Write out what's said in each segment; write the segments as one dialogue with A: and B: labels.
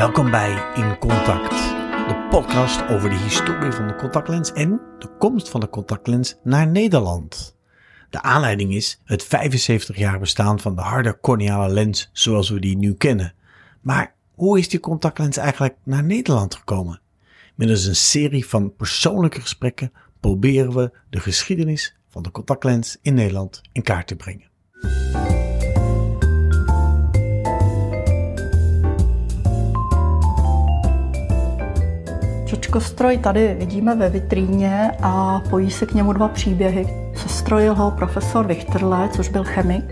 A: Welkom bij In Contact, de podcast over de historie van de contactlens en de komst van de contactlens naar Nederland. De aanleiding is het 75 jaar bestaan van de harde corneale lens zoals we die nu kennen. Maar hoe is die contactlens eigenlijk naar Nederland gekomen? Middels een serie van persoonlijke gesprekken proberen we de geschiedenis van de contactlens in Nederland in kaart te brengen.
B: Čočkostroj tady vidíme ve vitríně a pojí se k němu dva příběhy. Sestrojil ho profesor Wichterle, což byl chemik,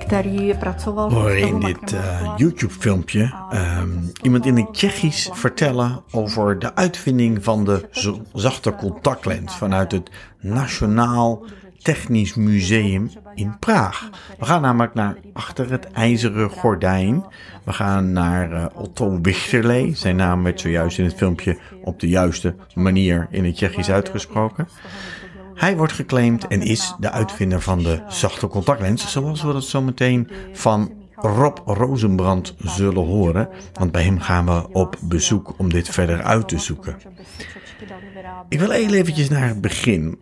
B: který pracoval...
A: Horen in dit uh, YouTube-filmpje um, iemand in het Tsjechisch vertellen over de uitvinding van de zachte contactlens vanuit het Nationaal Technisch Museum in Praag. We gaan namelijk naar achter het ijzeren gordijn. We gaan naar uh, Otto Wichterle. Zijn naam werd zojuist in het filmpje op de juiste manier in het Tsjechisch uitgesproken. Hij wordt geclaimd en is de uitvinder van de zachte contactlens, zoals we dat zo meteen van Rob Rozenbrand zullen horen. Want bij hem gaan we op bezoek om dit verder uit te zoeken. Ik wil heel eventjes naar het begin.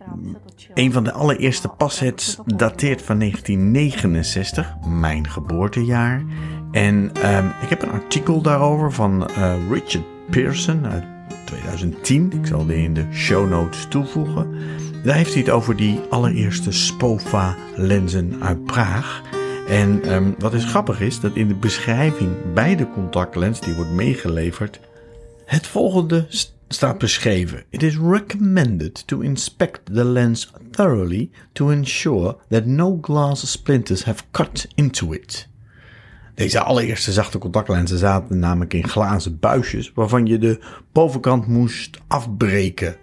A: Een van de allereerste passets dateert van 1969, mijn geboortejaar. En um, ik heb een artikel daarover van uh, Richard Pearson uit 2010. Ik zal die in de show notes toevoegen. Daar heeft hij het over die allereerste Spova-lenzen uit Praag. En um, wat is grappig is, dat in de beschrijving bij de contactlens die wordt meegeleverd, het volgende staat beschreven. It is recommended to inspect the lens thoroughly to ensure that no glass splinters have cut into it. Deze allereerste zachte contactlenzen zaten namelijk in glazen buisjes waarvan je de bovenkant moest afbreken.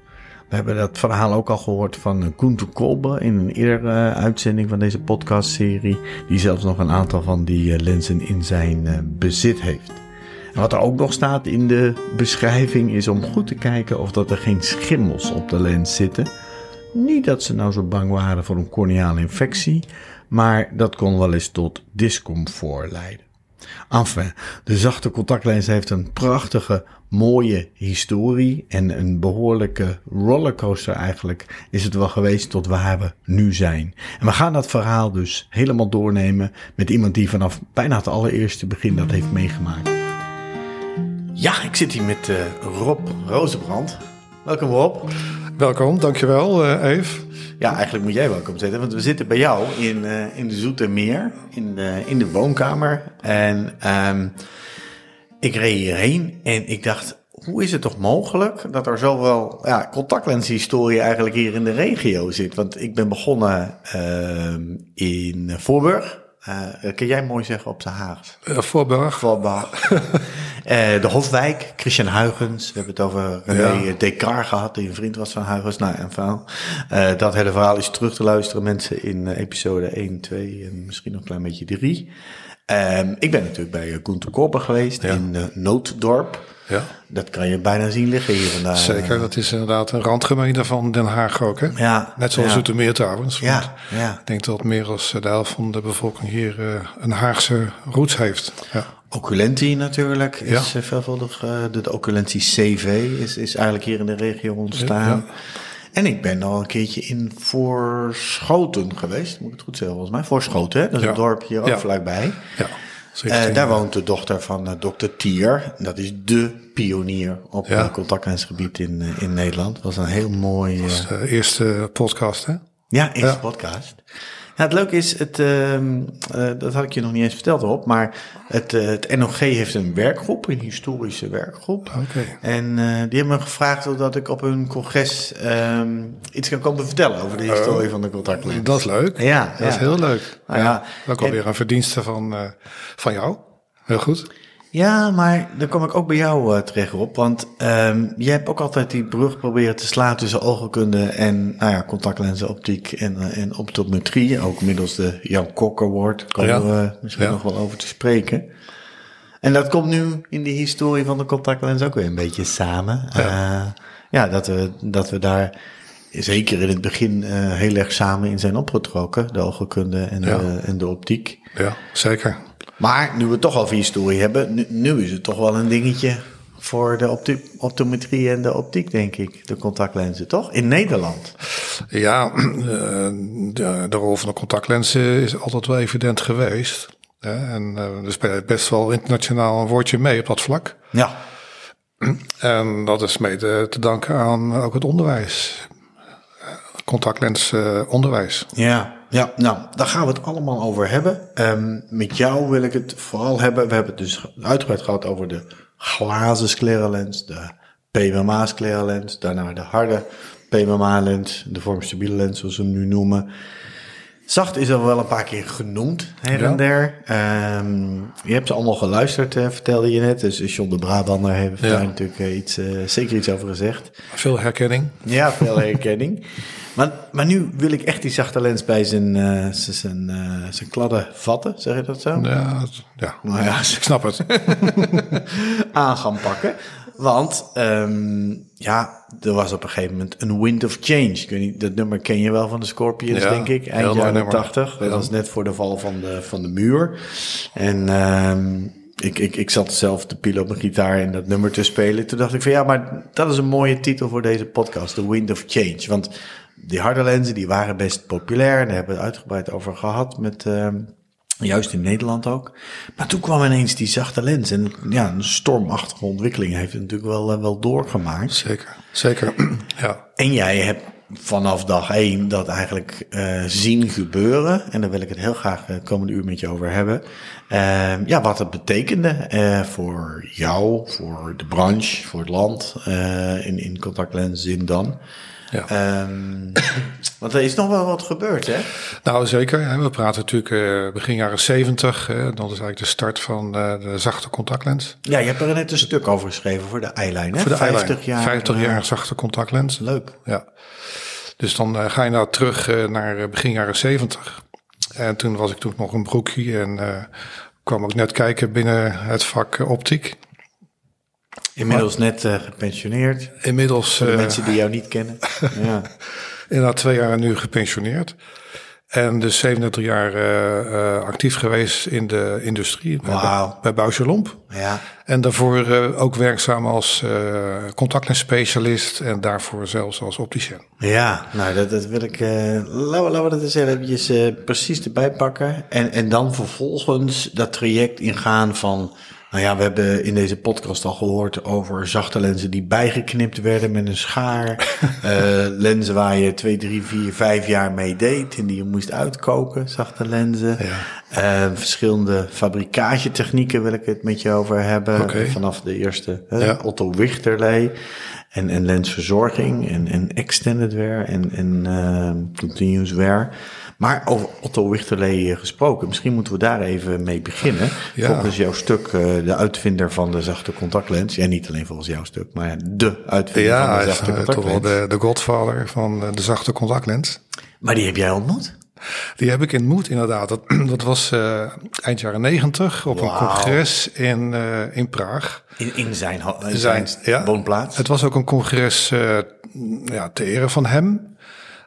A: We hebben dat verhaal ook al gehoord van Gunther Kolbe in een eerdere uitzending van deze podcastserie, die zelfs nog een aantal van die lenzen in zijn bezit heeft. En wat er ook nog staat in de beschrijving is om goed te kijken of dat er geen schimmels op de lens zitten. Niet dat ze nou zo bang waren voor een corneale infectie, maar dat kon wel eens tot discomfort leiden. Enfin, de zachte contactlens heeft een prachtige, mooie historie en een behoorlijke rollercoaster eigenlijk is het wel geweest tot waar we nu zijn. En we gaan dat verhaal dus helemaal doornemen met iemand die vanaf bijna het allereerste begin dat heeft meegemaakt. Ja, ik zit hier met uh, Rob Rozenbrand. Welkom Rob.
C: Welkom, dankjewel uh, Eve.
A: Ja, eigenlijk moet jij welkom zitten, want we zitten bij jou in, uh, in de Zoetermeer, in de, in de woonkamer. En um, ik reed hierheen en ik dacht, hoe is het toch mogelijk dat er zoveel ja, contactlenshistorie eigenlijk hier in de regio zit? Want ik ben begonnen uh, in Voorburg. Uh, kun jij mooi zeggen op de Haags?
C: Uh, Voorburg.
A: Voorburg. uh, de Hofwijk, Christian Huygens. We hebben het over René ja. Descartes gehad, die een vriend was van Huygens. Nou, en verhaal. dat hele verhaal is terug te luisteren, mensen, in episode 1, 2 en misschien nog een klein beetje 3. Um, ik ben natuurlijk bij Gunther Korper geweest ja. in Nooddorp.
C: Ja.
A: Dat kan je bijna zien liggen hier vandaag.
C: Zeker, dat is inderdaad een randgemeente van Den Haag ook. Hè?
A: Ja,
C: Net zoals
A: ja.
C: Zoetermeer trouwens.
A: Ja, ja.
C: Ik denk dat meer dan de helft van de bevolking hier uh, een Haagse roots heeft. Ja.
A: Oculentie natuurlijk is ja. veelvuldig. Uh, de, de Oculentie CV is, is eigenlijk hier in de regio ontstaan. En ik ben al een keertje in Voorschoten geweest. Moet ik het goed zeggen volgens mij? Voorschoten, hè? dat is een dorp hier ook vlakbij.
C: Ja.
A: Uh, daar woont de dochter van uh, dokter Tier. Dat is de pionier op ja. uh, contactlensgebied in, in Nederland. Dat was een heel mooi...
C: Dat was de eerste podcast, hè?
A: Ja, eerste ja. podcast. Ja, het leuke is, het, uh, dat had ik je nog niet eens verteld op, maar het, uh, het NOG heeft een werkgroep, een historische werkgroep.
C: Okay.
A: En uh, die hebben me gevraagd of ik op hun congres um, iets kan komen vertellen over de historie uh, van de contactlens.
C: Dat is leuk.
A: Ja,
C: dat
A: ja.
C: is heel leuk.
A: Nou, ja.
C: Ook alweer een verdienste van, van jou. Heel goed.
A: Ja, maar dan kom ik ook bij jou uh, terecht op. Want um, jij hebt ook altijd die brug proberen te slaan tussen oogkunde en nou ja, contactlenzenoptiek en, uh, en optometrie. Ook middels de Jan Kok Award. Komen ja. we misschien ja. nog wel over te spreken. En dat komt nu in de historie van de contactlens ook weer een beetje samen. Ja, uh, ja dat, we, dat we daar zeker in het begin heel erg samen in zijn opgetrokken. De oogkunde en, de, en de optiek.
C: Ja, zeker.
A: Maar nu we het toch over historie hebben, nu, nu is het toch wel een dingetje voor de opti- optometrie en de optiek, denk ik. De contactlenzen, toch? In Nederland.
C: Ja, eh, de, de rol van de contactlenzen is altijd wel evident geweest. Hè? En eh, er speelt best wel internationaal een woordje mee op dat vlak.
A: Ja.
C: En dat is mede te danken aan ook het onderwijs. Contactlensonderwijs.
A: Ja, ja, nou, daar gaan we het allemaal over hebben. Ehm, met jou wil ik het vooral hebben. We hebben het dus uitgebreid gehad over de glazen scleralens, de PMMA scleralens, daarna de harde PMMA lens, de vormstabiele lens zoals we hem nu noemen. Zacht is al wel een paar keer genoemd, her en
C: Ja.
A: der. Ehm, je hebt ze allemaal geluisterd, eh, vertelde je net. Dus John de Brabander heeft
C: Ja.
A: daar natuurlijk eh, iets, eh, zeker iets over gezegd.
C: Veel herkenning.
A: Ja, veel herkenning. Maar, maar nu wil ik echt die zachte lens bij zijn, eh, zijn, zijn, eh, zijn kladden vatten, zeg je dat zo?
C: Ja, ja.
A: Nou ja,
C: ik snap het.
A: aan gaan pakken. Want ehm, ja, er was op een gegeven moment een wind of change. Ik weet niet, dat nummer ken je wel van de Scorpions,
C: Ja,
A: denk ik. Eind jaren
C: nummer.
A: 80. Dat
C: Ja.
A: was net voor de val van de, van de muur. En ehm, ik, ik, ik zat zelf te pielen op mijn gitaar en dat nummer te spelen. Toen dacht ik van ja, maar dat is een mooie titel voor deze podcast. The Wind of Change. Want die harde lenzen, die waren best populair. En daar hebben we het uitgebreid over gehad met... ehm, Juist in Nederland ook. Maar toen kwam ineens die zachte lens. En ja, een stormachtige ontwikkeling heeft het natuurlijk wel, eh, wel doorgemaakt.
C: Zeker, zeker. ja.
A: En jij hebt vanaf dag één dat eigenlijk eh, zien gebeuren. En daar wil ik het heel graag de komende uur met je over hebben. Eh, ja, wat het betekende eh, voor jou, voor de branche, voor het land. eh, in, in contactlenszin dan.
C: Ja.
A: Ehm, want er is nog wel wat gebeurd, hè?
C: Nou, zeker. hè. We praten natuurlijk eh, begin jaren 70. Hè, dat is eigenlijk de start van eh, de zachte contactlens.
A: Ja, je hebt er net een stuk over geschreven voor de eyeliner. hè?
C: Voor de
A: 50
C: eyeliner.
A: jaar.
C: 50
A: eh,
C: jaar zachte contactlens.
A: Leuk.
C: Ja. Dus dan ga je nou terug naar begin jaren 70. En toen was ik toen nog een broekje en kwam ook net kijken binnen het vak optiek.
A: Inmiddels net eh, gepensioneerd.
C: Inmiddels
A: Voor de
C: eh,
A: mensen die jou niet kennen. Ja.
C: inderdaad twee jaar nu gepensioneerd. En dus 37 jaar eh, actief geweest in de industrie bij,
A: Wauw.
C: bij Bausch Lomb.
A: ja.
C: En daarvoor ook werkzaam als contactlensspecialist en daarvoor zelfs als opticien.
A: Ja, nou dat, dat wil ik. laten, we, dat eens eventjes precies erbij pakken. En, en dan vervolgens dat traject ingaan van. Nou ja, we hebben in deze podcast al gehoord over zachte lenzen die bijgeknipt werden met een schaar. Eh, lenzen waar je 2, 3, 4, 5 jaar mee deed en die je moest uitkoken, zachte lenzen. Eh, verschillende fabrikagetechnieken wil ik het met je over hebben. Vanaf de eerste
C: Ja.
A: Otto Wichterlee. En, en lensverzorging en, en extended wear en, en eh, continuous wear. Maar over Otto Wichterlee eh, gesproken, misschien moeten we daar even mee beginnen.
C: Ja.
A: Volgens jouw stuk, eh, de uitvinder van de zachte contactlens. Ja, niet alleen volgens jouw stuk, maar de uitvinder
C: Ja,
A: van de zachte
C: eh, toch wel
A: contactlens.
C: de, de godvader van de zachte contactlens.
A: Maar die heb jij ontmoet?
C: Die heb ik ontmoet inderdaad. Dat, dat was eind jaren negentig op een congres in, in Praag.
A: In, in zijn, in zijn,
C: Zijn, ja.
A: woonplaats?
C: Het was ook een congres eh, ja, ter ere van hem.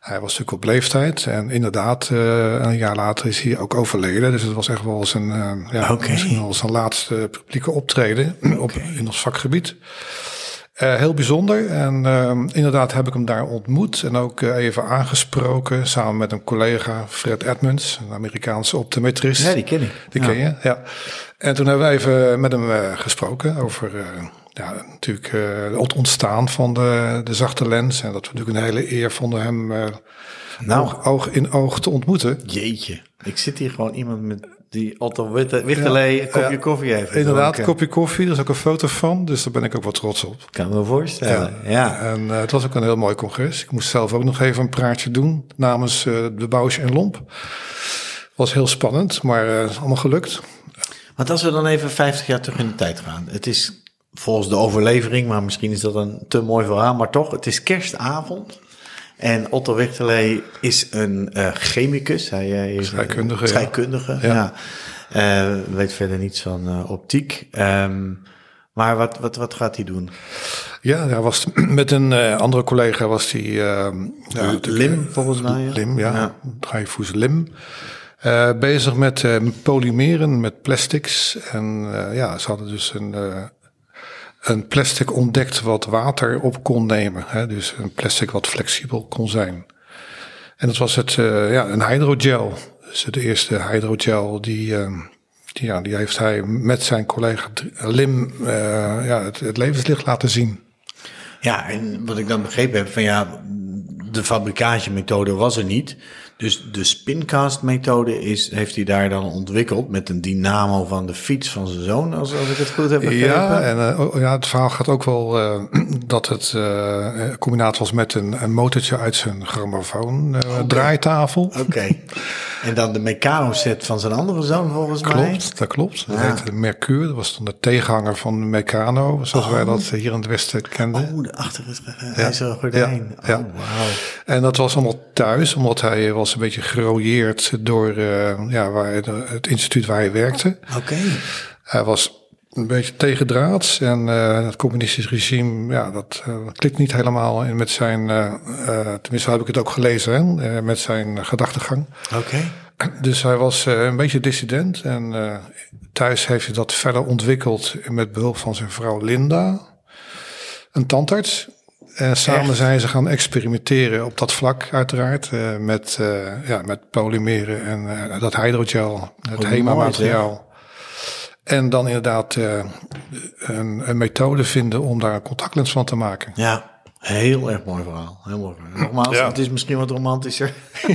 C: Hij was natuurlijk op leeftijd en inderdaad, eh, een jaar later is hij ook overleden. Dus het was echt wel zijn, eh, ja, misschien wel zijn laatste publieke optreden op, in ons vakgebied. Eh, heel bijzonder. En inderdaad heb ik hem daar ontmoet en ook even aangesproken samen met een collega, Fred Edmonds, een Amerikaanse optometrist.
A: Ja, die ken ik.
C: Die
A: Ja.
C: ken je, ja. En toen hebben we even met hem gesproken over ja, natuurlijk eh, het ontstaan van de, de zachte lens. En dat we natuurlijk een hele eer vonden hem eh,
A: Nou.
C: oog, oog in oog te ontmoeten.
A: Jeetje, ik zit hier gewoon iemand met die Otto Witte- Wichterlee een kopje
C: Ja.
A: koffie heeft.
C: Inderdaad,
A: gedronken.
C: kopje koffie, daar is ook een foto van. Dus daar ben ik ook wat trots op.
A: Kan me voorstellen, ja.
C: En eh, het was ook een heel mooi congres. Ik moest zelf ook nog even een praatje doen namens eh, de Bausch en Lomp. Was heel spannend, maar eh, allemaal gelukt.
A: Want als we dan even 50 jaar terug in de tijd gaan. Het is volgens de overlevering, maar misschien is dat een te mooi verhaal. Maar toch, het is kerstavond. En Otto Wichterlee is een eh, chemicus. Hij eh, is
C: Scheikundige, ja.
A: scheikundige, ja. Eh, weet verder niets van optiek. Ehm, maar wat, wat, wat gaat hij doen?
C: Ja, hij was met een andere collega was hij... eh, ja,
A: Lim, volgens mij. ja.
C: Lim, ja.
A: Ja.
C: Dreyfus Lim. Bezig met polymeren, met plastics. En ja, ze hadden dus een, een plastic ontdekt wat water op kon nemen. Hè? Dus een plastic wat flexibel kon zijn. En dat was het, ja, een hydrogel. Dus de eerste hydrogel die, die, ja, die heeft hij met zijn collega Lim ja, het, levenslicht laten zien.
A: Ja, en wat ik dan begrepen heb van ja, de fabrikagemethode was er niet. Dus de spincast-methode is, heeft hij daar dan ontwikkeld met een dynamo van de fiets van zijn zoon, als, als ik het goed heb begrepen.
C: Ja, en uh, ja, het verhaal gaat ook wel uh, dat het uh, combinatie was met een, een motortje uit zijn grammofoon okay. draaitafel.
A: Oké. En dan de Meccano-set van zijn andere zoon volgens
C: klopt,
A: mij.
C: Klopt, dat klopt. Dat heette Mercure. Dat was dan de tegenhanger van de Meccano, zoals wij dat hier in het Westen kenden.
A: Oh, achter het ijzeren gordijn.
C: Ja, ja.
A: Oh, wow.
C: En dat was allemaal thuis, omdat hij was een beetje gerooieerd door uh, ja, waar, het instituut waar hij werkte.
A: Oké. Okay.
C: Hij was een beetje tegendraads en uh, het communistisch regime, ja, dat uh, klikt niet helemaal in met zijn, uh, tenminste heb ik het ook gelezen, hè, met zijn gedachtegang.
A: Oké.
C: Dus hij was een beetje dissident en thuis heeft hij dat verder ontwikkeld met behulp van zijn vrouw Linda, een tandarts. En samen Echt? zijn ze gaan experimenteren op dat vlak, uiteraard. Met, ja, met polymeren en dat hydrogel, het HEMA-materiaal. En dan inderdaad een, een, methode vinden om daar een contactlens van te maken.
A: Ja, heel erg mooi verhaal. Heel mooi verhaal. Nogmaals, ja. het is misschien wat romantischer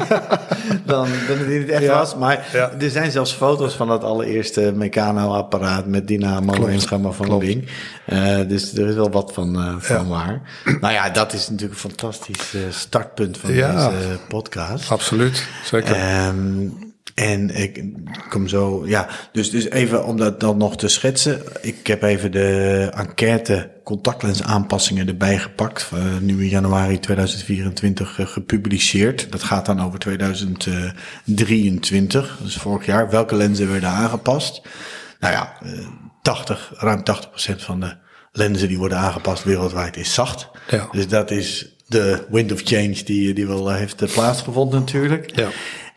A: dan, dan het niet echt ja. was. Maar ja. er zijn zelfs foto's van dat allereerste Meccano-apparaat met dynamo en schema van een ding. Uh, dus er is wel wat van, uh, van waar. nou ja, dat is natuurlijk een fantastisch uh, startpunt van deze podcast.
C: Absoluut, zeker.
A: Um, en ik kom zo, ja, dus, dus even om dat dan nog te schetsen. Ik heb even de enquête contactlens aanpassingen erbij gepakt. Uh, nu in januari 2024 uh, gepubliceerd. Dat gaat dan over 2023, dus vorig jaar. Welke lenzen werden aangepast? Nou ja, uh, 80, ruim 80% van de lenzen die worden aangepast wereldwijd is zacht.
C: Ja.
A: Dus dat is de wind of change die, die wel heeft plaatsgevonden natuurlijk.
C: Ja.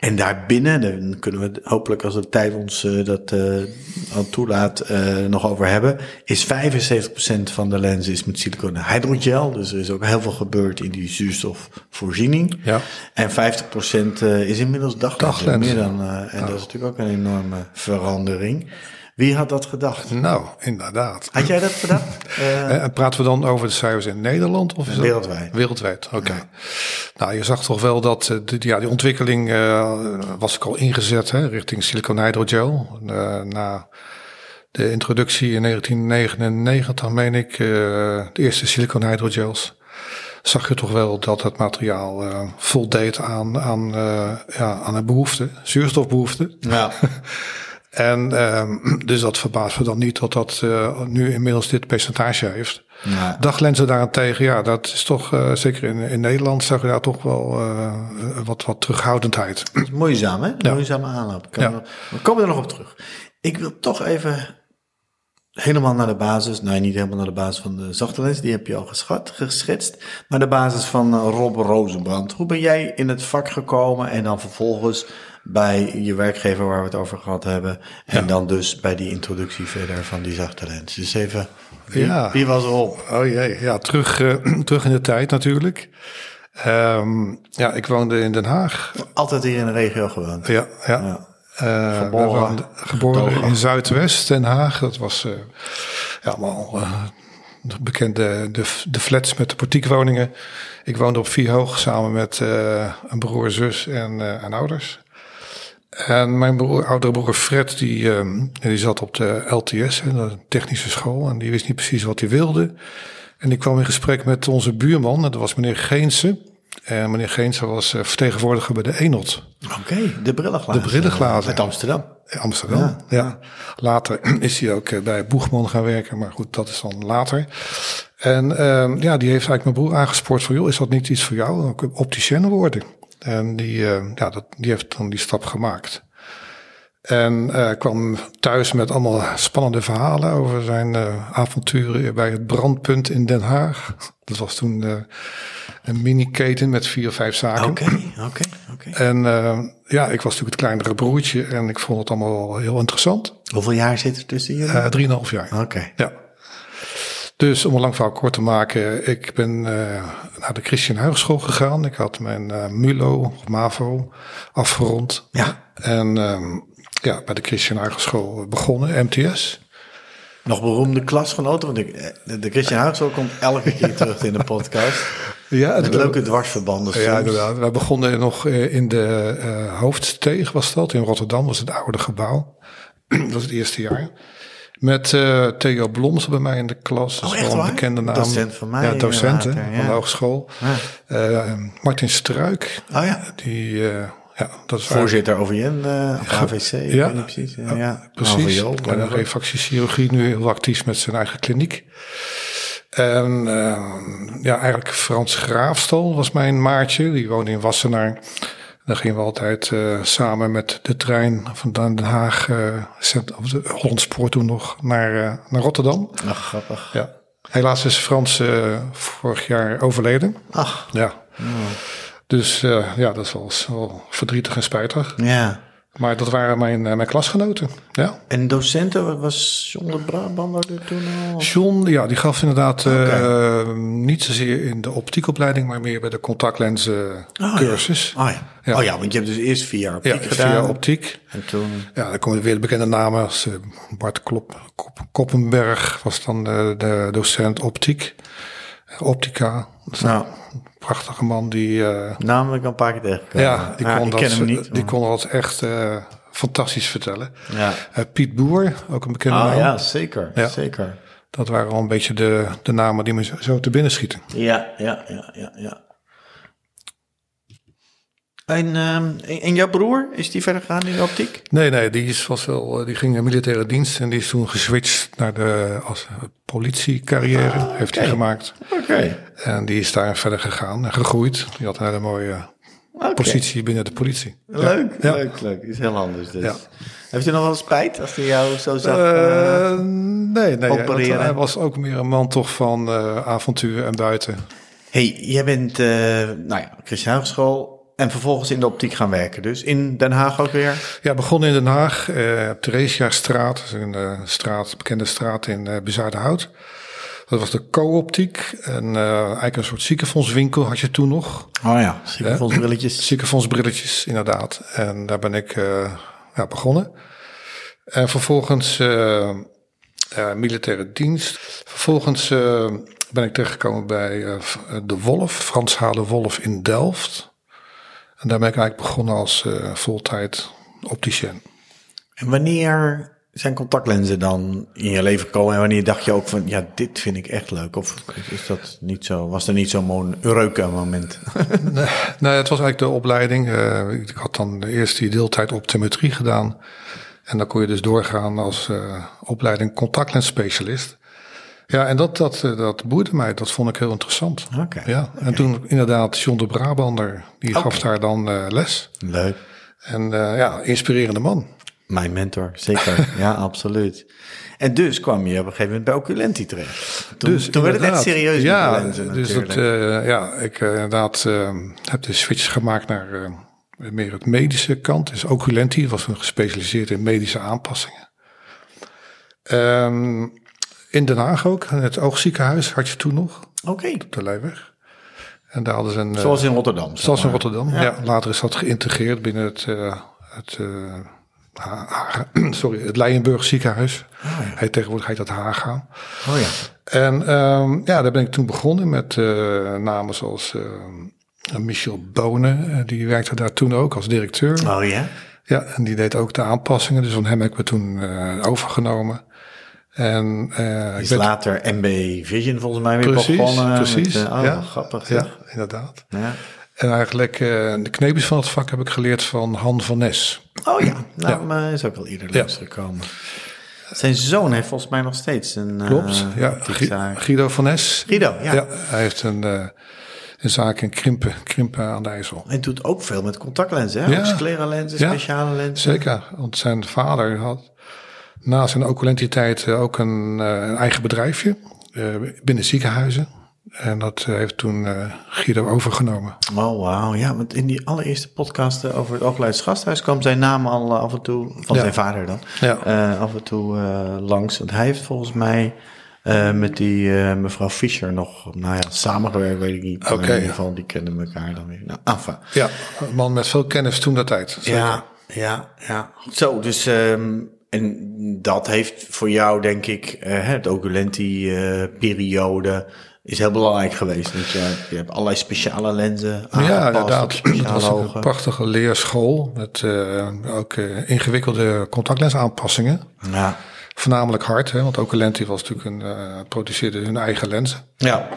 A: En daarbinnen, dan kunnen we hopelijk als de tijd ons uh, dat uh, al toelaat uh, nog over hebben, is 75% van de lens is met silicone hydrogel. Dus er is ook heel veel gebeurd in die zuurstofvoorziening.
C: Ja.
A: En 50% is inmiddels daglens. Meer dan, en dat is natuurlijk ook een enorme verandering. Wie had dat gedacht?
C: Nou, inderdaad.
A: Had jij dat gedacht?
C: Uh, praten we dan over de cijfers in Nederland? Of is
A: wereldwijd.
C: Dat? Wereldwijd, oké. Okay. Ja. Nou, je zag toch wel dat de, ja, die ontwikkeling uh, was ik al ingezet hè, richting silicon hydrogel. Uh, na de introductie in 1999, meen ik, de eerste silicon hydrogels zag je toch wel dat het materiaal uh, voldeed aan, aan, uh, ja, aan een behoefte, zuurstofbehoefte.
A: Ja.
C: En um, dus dat verbaast me dan niet dat dat uh, nu inmiddels dit percentage heeft.
A: Ja.
C: Daglenzen daarentegen, ja, dat is toch, uh, zeker in, in Nederland, zag je daar toch wel uh, wat, wat terughoudendheid.
A: Moeizaam, hè? Ja. Moeizame aanloop. Ja. We komen er nog op terug. Ik wil toch even helemaal naar de basis, nou niet helemaal naar de basis van de zachte lens, die heb je al geschat, geschetst, maar de basis van Rob Rozenbrand. Hoe ben jij in het vak gekomen en dan vervolgens bij je werkgever waar we het over gehad hebben. En ja. dan dus bij die introductie verder van die zachte lens. Dus even, wie,
C: ja.
A: wie was erop?
C: Oh jee, ja, terug, uh, terug in de tijd natuurlijk. Um, ja, ik woonde in Den Haag.
A: Altijd hier in de regio gewoond?
C: Ja, ja. ja. Uh, geboren geboren in Zuidwest Den Haag. Dat was uh, ja, allemaal uh, bekende de, de flats met de portiekwoningen. Ik woonde op Vierhoog samen met een broer, zus en, en ouders. En mijn broer, oudere broer Fred, die, die zat op de LTS, de technische school, en die wist niet precies wat hij wilde. En ik kwam in gesprek met onze buurman, dat was meneer Geense. En meneer Geense was uh, vertegenwoordiger bij de Enot.
A: Oké, okay, de brillenglazen.
C: De brillenglazen.
A: Uit Amsterdam.
C: Amsterdam, ja. ja. Later is hij ook eh, bij Boegman gaan werken, maar goed, dat is dan later. En uh, ja, die heeft eigenlijk mijn broer aangespoord van, joh, is dat niet iets voor jou? Opticien worden. En die, uh, ja, dat, die heeft dan die stap gemaakt. En uh, kwam thuis met allemaal spannende verhalen over zijn uh, avonturen bij het brandpunt in Den Haag. Dat was toen een mini-keten met vier of vijf zaken.
A: Oké, oké, Oké.
C: En eh, ja, ik was natuurlijk het kleinere broertje en ik vond het allemaal wel heel interessant.
A: Hoeveel jaar zit er tussen jullie?
C: Eh drieënhalf jaar.
A: Oké.
C: Ja. Dus om een lang verhaal kort te maken, ik ben eh, naar de Christian Hogeschool gegaan. Ik had mijn eh, MULO, of MAVO, afgerond.
A: Ja.
C: En ehm, ja, bij de Christian Hogeschool begonnen, MTS.
A: Nog beroemde klasgenoten, want eh, de, Christian Huigsel komt elke keer terug in de podcast.
C: Ja,
A: Met leuke dwarsverbanden.
C: Ja, inderdaad. Wij begonnen nog in de eh, hoofdsteeg, was dat, in Rotterdam. was het oude gebouw. dat was het eerste jaar. Met eh, Theo Bloms bij mij in de klas. Dat
A: Oh,
C: is
A: echt
C: wel een
A: waar?
C: bekende naam.
A: Docent van mij
C: Ja, docent hè,
A: later,
C: van de hogeschool.
A: Ja.
C: Eh, Martin Struik,
A: Oh ja.
C: die, eh, ja, dat is
A: Voorzitter OVN, eh AVC,
C: Ja.
A: precies. Ja, ja.
C: Precies.
A: AVO,
C: Bij de refractiechirurgie nu heel actief met zijn eigen kliniek. En eh, ja, eigenlijk Frans Graafstal was mijn maatje. Die woonde in Wassenaar. Dan gingen we altijd eh, samen met de trein van Den Haag, cent- of de Hollandspoor toen nog, naar, eh, naar Rotterdam.
A: Ach, grappig.
C: Ja. Helaas is Frans vorig jaar overleden.
A: Ach,
C: Ja. Dus eh, ja, dat is wel, wel verdrietig en spijtig.
A: ja.
C: Maar dat waren mijn, eh, mijn klasgenoten. Ja.
A: En docenten, was John de Brabander er toen al?
C: John, ja, die gaf inderdaad eh, niet zozeer in de optiekopleiding, maar meer bij de contactlenzen
A: Oh,
C: cursus.
A: Oh ja.
C: Ja.
A: Oh ja, want je hebt dus eerst vier jaar
C: Ja,
A: optiek gedaan.
C: via optiek.
A: En toen...
C: Ja, dan komen weer de bekende namen als eh, Bart Klop, Kop, Koppenberg was dan de, de docent optiek. Optica, is
A: Nou,
C: prachtige man die... eh,
A: namelijk een paar keer tegengekomen.
C: ja, die
A: Ah,
C: kon, dat,
A: hem niet.
C: die kon dat echt eh, fantastisch vertellen.
A: Ja.
C: Eh, Piet Boer, ook een bekende
A: Oh
C: naam.
A: ja, zeker.
C: Ja.
A: Zeker.
C: Dat waren al een beetje de, de namen die me zo, zo te binnen schieten.
A: Ja, ja, ja, ja, ja. En, ehm, en jouw broer, is die verder gegaan in de optiek?
C: Nee, nee, die, is, was wel, eh, die ging in militaire dienst en die is toen geswitcht naar de als, eh, politiecarrière, heeft hij gemaakt.
A: Oké.
C: En die is daar verder gegaan en gegroeid. Die had een hele mooie
A: Oké.
C: positie binnen de politie.
A: Leuk,
C: Ja.
A: leuk, leuk. Is heel anders dus.
C: Ja.
A: Heeft u nog wel spijt als hij jou zo zag?
C: Eh,
A: eh,
C: nee, nee
A: opereren.
C: hij was ook meer een man toch van eh, avontuur en buiten.
A: hey, jij bent, eh nou ja, Christian Hogeschool en vervolgens in de optiek gaan werken. Dus in Den Haag ook weer?
C: Ja, begonnen in Den Haag, eh op Theresiastraat, is een eh, straat, bekende straat in Bezuidenhout. Dat was de co-optiek. En eh, eigenlijk een soort ziekenfondswinkel had je toen nog.
A: Oh ja, ziekenfondsbrilletjes.
C: Ziekenfondsbrilletjes, inderdaad. En daar ben ik ja, begonnen. En vervolgens militaire dienst. Vervolgens ben ik terechtgekomen bij de Wolf, Frans H. de Wolf in Delft. En daar ben ik eigenlijk begonnen als eh voltijd opticien.
A: En wanneer zijn contactlenzen dan in je leven gekomen? En wanneer dacht je ook van, ja, dit vind ik echt leuk? Of is dat niet zo, was er niet zo'n Eureka-moment?
C: Nee, het was eigenlijk de opleiding. Eh, ik had dan eerst die deeltijd optometrie gedaan. En dan kon je dus doorgaan als eh, opleiding contactlensspecialist. Ja, en dat, dat, eh, dat boeide mij. Dat vond ik heel interessant.
A: Oké,
C: Ja, en toen inderdaad John de Brabander, die gaf daar dan eh, les.
A: Leuk.
C: En eh, ja, inspirerende man.
A: Mijn mentor, zeker. ja, absoluut. En dus kwam je op een gegeven moment bij Oculenti terecht. Toen,
C: dus
A: toen werd het echt serieus
C: Ja,
A: lenzen
C: dus dat, ja, ik inderdaad eh, heb de switch gemaakt naar meer het medische kant. Dus Oculenti was gespecialiseerd in medische aanpassingen. Ehm, in Den Haag ook, in het oogziekenhuis had je toen nog,
A: Oké,
C: op de Leijweg. En daar hadden ze een... eh,
A: zoals in Rotterdam. zeg
C: Zoals in. Rotterdam. Ja. later is dat geïntegreerd binnen het, eh, het, eh, sorry, het Leijenburg ziekenhuis. Hij tegenwoordig heet dat Haga.
A: Oh ja.
C: En ehm, ja, daar ben ik toen begonnen met eh, namen zoals Michel Bonen. die werkte daar toen ook als directeur.
A: Oh ja?
C: Ja, en die deed ook de aanpassingen. Dus van hem heb ik me toen eh, overgenomen. En ik
A: Is later MB Vision volgens mij weer
C: precies,
A: begonnen.
C: precies.
A: Met, eh, oh,
C: ja,
A: grappig.
C: Ja, inderdaad.
A: Ja.
C: En eigenlijk eh, de kneepjes van het vak heb ik geleerd van Han van Nes.
A: Oh ja, nou,
C: Ja.
A: maar is ook al eerder
C: Ja.
A: langsgekomen. Zijn zoon heeft volgens mij nog steeds een
C: Klopt, ja. Guido van Nes.
A: Guido, ja.
C: hij heeft een, een zaak in Krimpen, Krimpen aan de IJssel.
A: Hij doet ook veel met contactlenzen, hè?
C: Ja.
A: Scleralenzen, speciale lenzen.
C: Zeker, want zijn vader had na zijn oculentiteit eh, ook een, eh, een eigen bedrijfje eh, binnen ziekenhuizen. En dat heeft toen uh, Guido overgenomen.
A: Oh, wauw. Ja, want in die allereerste podcast over het Oogleids Gasthuis kwam zijn naam al af en toe, van zijn vader dan,
C: ja.
A: af en toe langs. Want hij heeft volgens mij met die mevrouw Fischer nog, nou ja, samengewerkt, weet ik niet.
C: Oké.
A: in ieder geval, die kennen elkaar dan weer. Nou, enfin.
C: Ja, een man met veel kennis toen dat tijd.
A: Zeker. Ja, ja, ja. Zo, dus... Um, en dat heeft voor jou, denk ik, uh, de Oculenti-periode is heel belangrijk geweest. Want je, je hebt allerlei speciale lenzen
C: Ja, inderdaad. Het was een prachtige leerschool met uh, ook uh, ingewikkelde contactlensaanpassingen.
A: Ja.
C: Voornamelijk hard, hè, want Oculenti was natuurlijk een, uh, produceerde hun eigen lenzen.
A: Ja.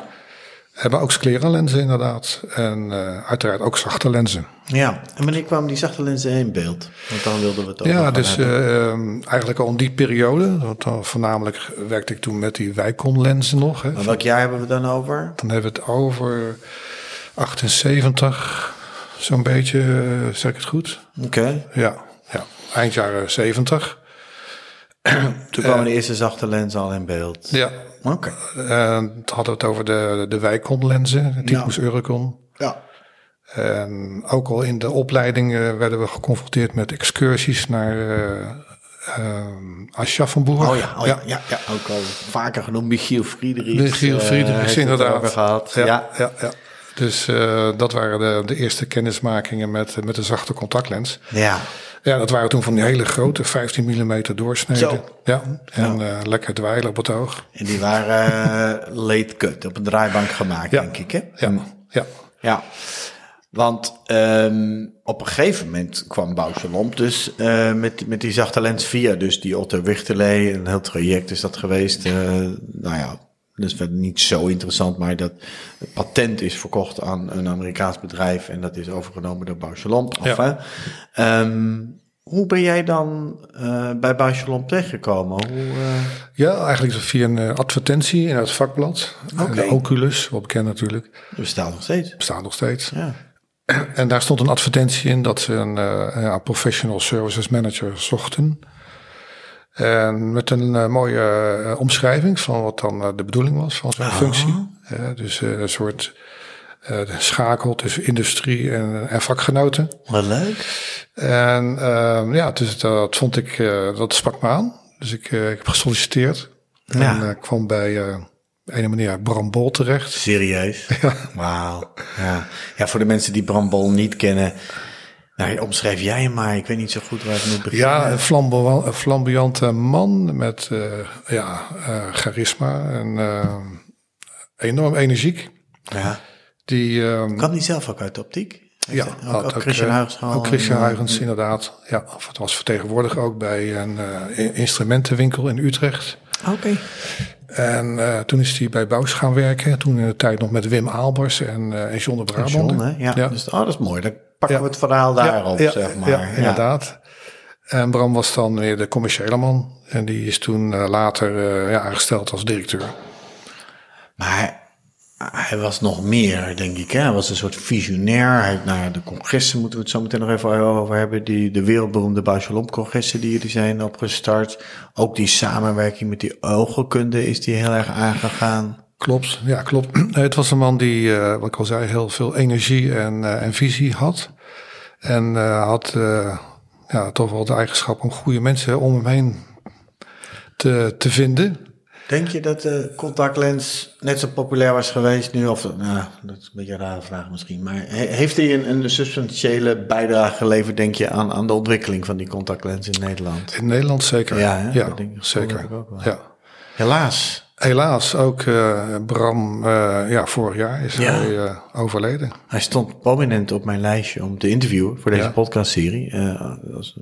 C: Hebben ook sclera-lenzen inderdaad. En uh, uiteraard ook zachte lenzen.
A: Ja, en wanneer kwamen die zachte lenzen in beeld? Want dan wilden we het ook
C: Ja, dus uh, eigenlijk al in die periode. Want dan voornamelijk werkte ik toen met die Wijkon-lenzen nog. Hè.
A: Maar welk jaar hebben we dan over?
C: Dan hebben we het over 78, zo'n beetje, uh, zeg ik het goed?
A: Oké. Okay.
C: Ja, ja, eind jaren 70.
A: Toen kwamen de eerste zachte lenzen al in beeld.
C: Ja.
A: Oké.
C: Okay. Uh, hadden we het over de, de Wijkon-lenzen, Typus ja. Eurocon.
A: Ja.
C: En ook al in de opleiding werden we geconfronteerd met excursies naar uh, uh, Aschaffenburg.
A: Oh ja, oh ja, ja, ja, ook al vaker genoemd Michiel Friedrichs.
C: Michiel Friedrichs, inderdaad.
A: Gehad.
C: Ja, ja, ja. Dus dat waren de, de eerste kennismakingen met, met de zachte contactlens.
A: Ja.
C: Ja, dat waren toen van die hele grote 15 mm doorsneden.
A: Zo.
C: Ja, en ja. lekker dweilen op het oog.
A: En die waren late cut, op een draaibank gemaakt,
C: ja.
A: denk ik, hè?
C: Ja, ja.
A: Ja. Want um, op een gegeven moment kwam Bouwse Lomp dus uh, met, met die zachte lens via dus die Otto Wichterlee. Een heel traject is dat geweest. Uh, nou ja, dus verder niet zo interessant, maar dat het patent is verkocht aan een Amerikaans bedrijf en dat is overgenomen door.
C: Ja.
A: Um, hoe ben jij dan uh, bij Bouwse terechtgekomen? Hoe, uh...
C: Ja, eigenlijk via een advertentie in het vakblad.
A: Okay.
C: Oculus, wat bekend natuurlijk.
A: Dat bestaat nog steeds.
C: Bestaat nog steeds.
A: Ja.
C: En daar stond een advertentie in dat ze een uh, ja, professional services manager zochten. En met een uh, mooie uh, omschrijving van wat dan uh, de bedoeling was van zo'n functie. dus een soort schakel tussen industrie en, en vakgenoten.
A: Wat leuk.
C: En ja, dus dat vond ik, dat sprak me aan. Dus ik, ik heb gesolliciteerd.
A: Ja.
C: En kwam bij een meneer Bram Bol terecht.
A: Serieus?
C: Ja.
A: Wauw. Ja. ja, voor de mensen die Bram Bol niet kennen. Nou, omschrijf jij hem maar. Ik weet niet zo goed waar ik moet beginnen.
C: Ja, een, flamboyant, een flamboyante man met uh, ja, uh, charisma en uh, enorm energiek.
A: Ja.
C: Die, um,
A: Kwam die zelf ook uit de optiek?
C: Ja,
A: ook, ook, ook Christian Huygens.
C: Ook Christian Huygens, inderdaad. Ja, of het was vertegenwoordiger ook bij een instrumentenwinkel in Utrecht.
A: Oké. Okay.
C: En uh, toen is hij bij Bouws gaan werken. Toen in de tijd nog met Wim Aalbers en, uh, en John de Brabant.
A: John, hè? Ja, ja. Dus, oh, dat is mooi. Dan pakken we het verhaal daarop,
C: ja,
A: zeg maar.
C: Ja, inderdaad. En Bram was dan weer de commerciële man. En die is toen uh, later ja, aangesteld als directeur.
A: Maar hij was nog meer, denk ik. Hè? Hij was een soort visionair. Hij, nou, de congressen moeten we het zo meteen nog even over hebben. Die, de wereldberoemde Bachelom-congressen die jullie zijn opgestart. Ook die samenwerking met die oogkunde is die heel erg aangegaan.
C: Klopt, ja klopt. Het was een man die, uh, wat ik al zei, heel veel energie en, uh, en visie had. En uh, had ja, toch wel de eigenschap om goede mensen om hem heen te, te vinden.
A: Denk je dat de contactlens net zo populair was geweest nu? Of, nou, dat is een beetje een rare vraag misschien. Maar heeft hij een, een substantiële bijdrage geleverd, denk je, aan, aan de ontwikkeling van die contactlens in Nederland?
C: In Nederland zeker.
A: Ja, hè?
C: ja
A: dat denk ik,
C: zeker.
A: Dat ook wel.
C: Ja.
A: Helaas.
C: Helaas, ook uh, Bram, uh, ja, vorig jaar is
A: Ja.
C: hij uh, overleden.
A: Hij stond prominent op mijn lijstje om te interviewen voor deze
C: Ja.
A: podcastserie. Eh,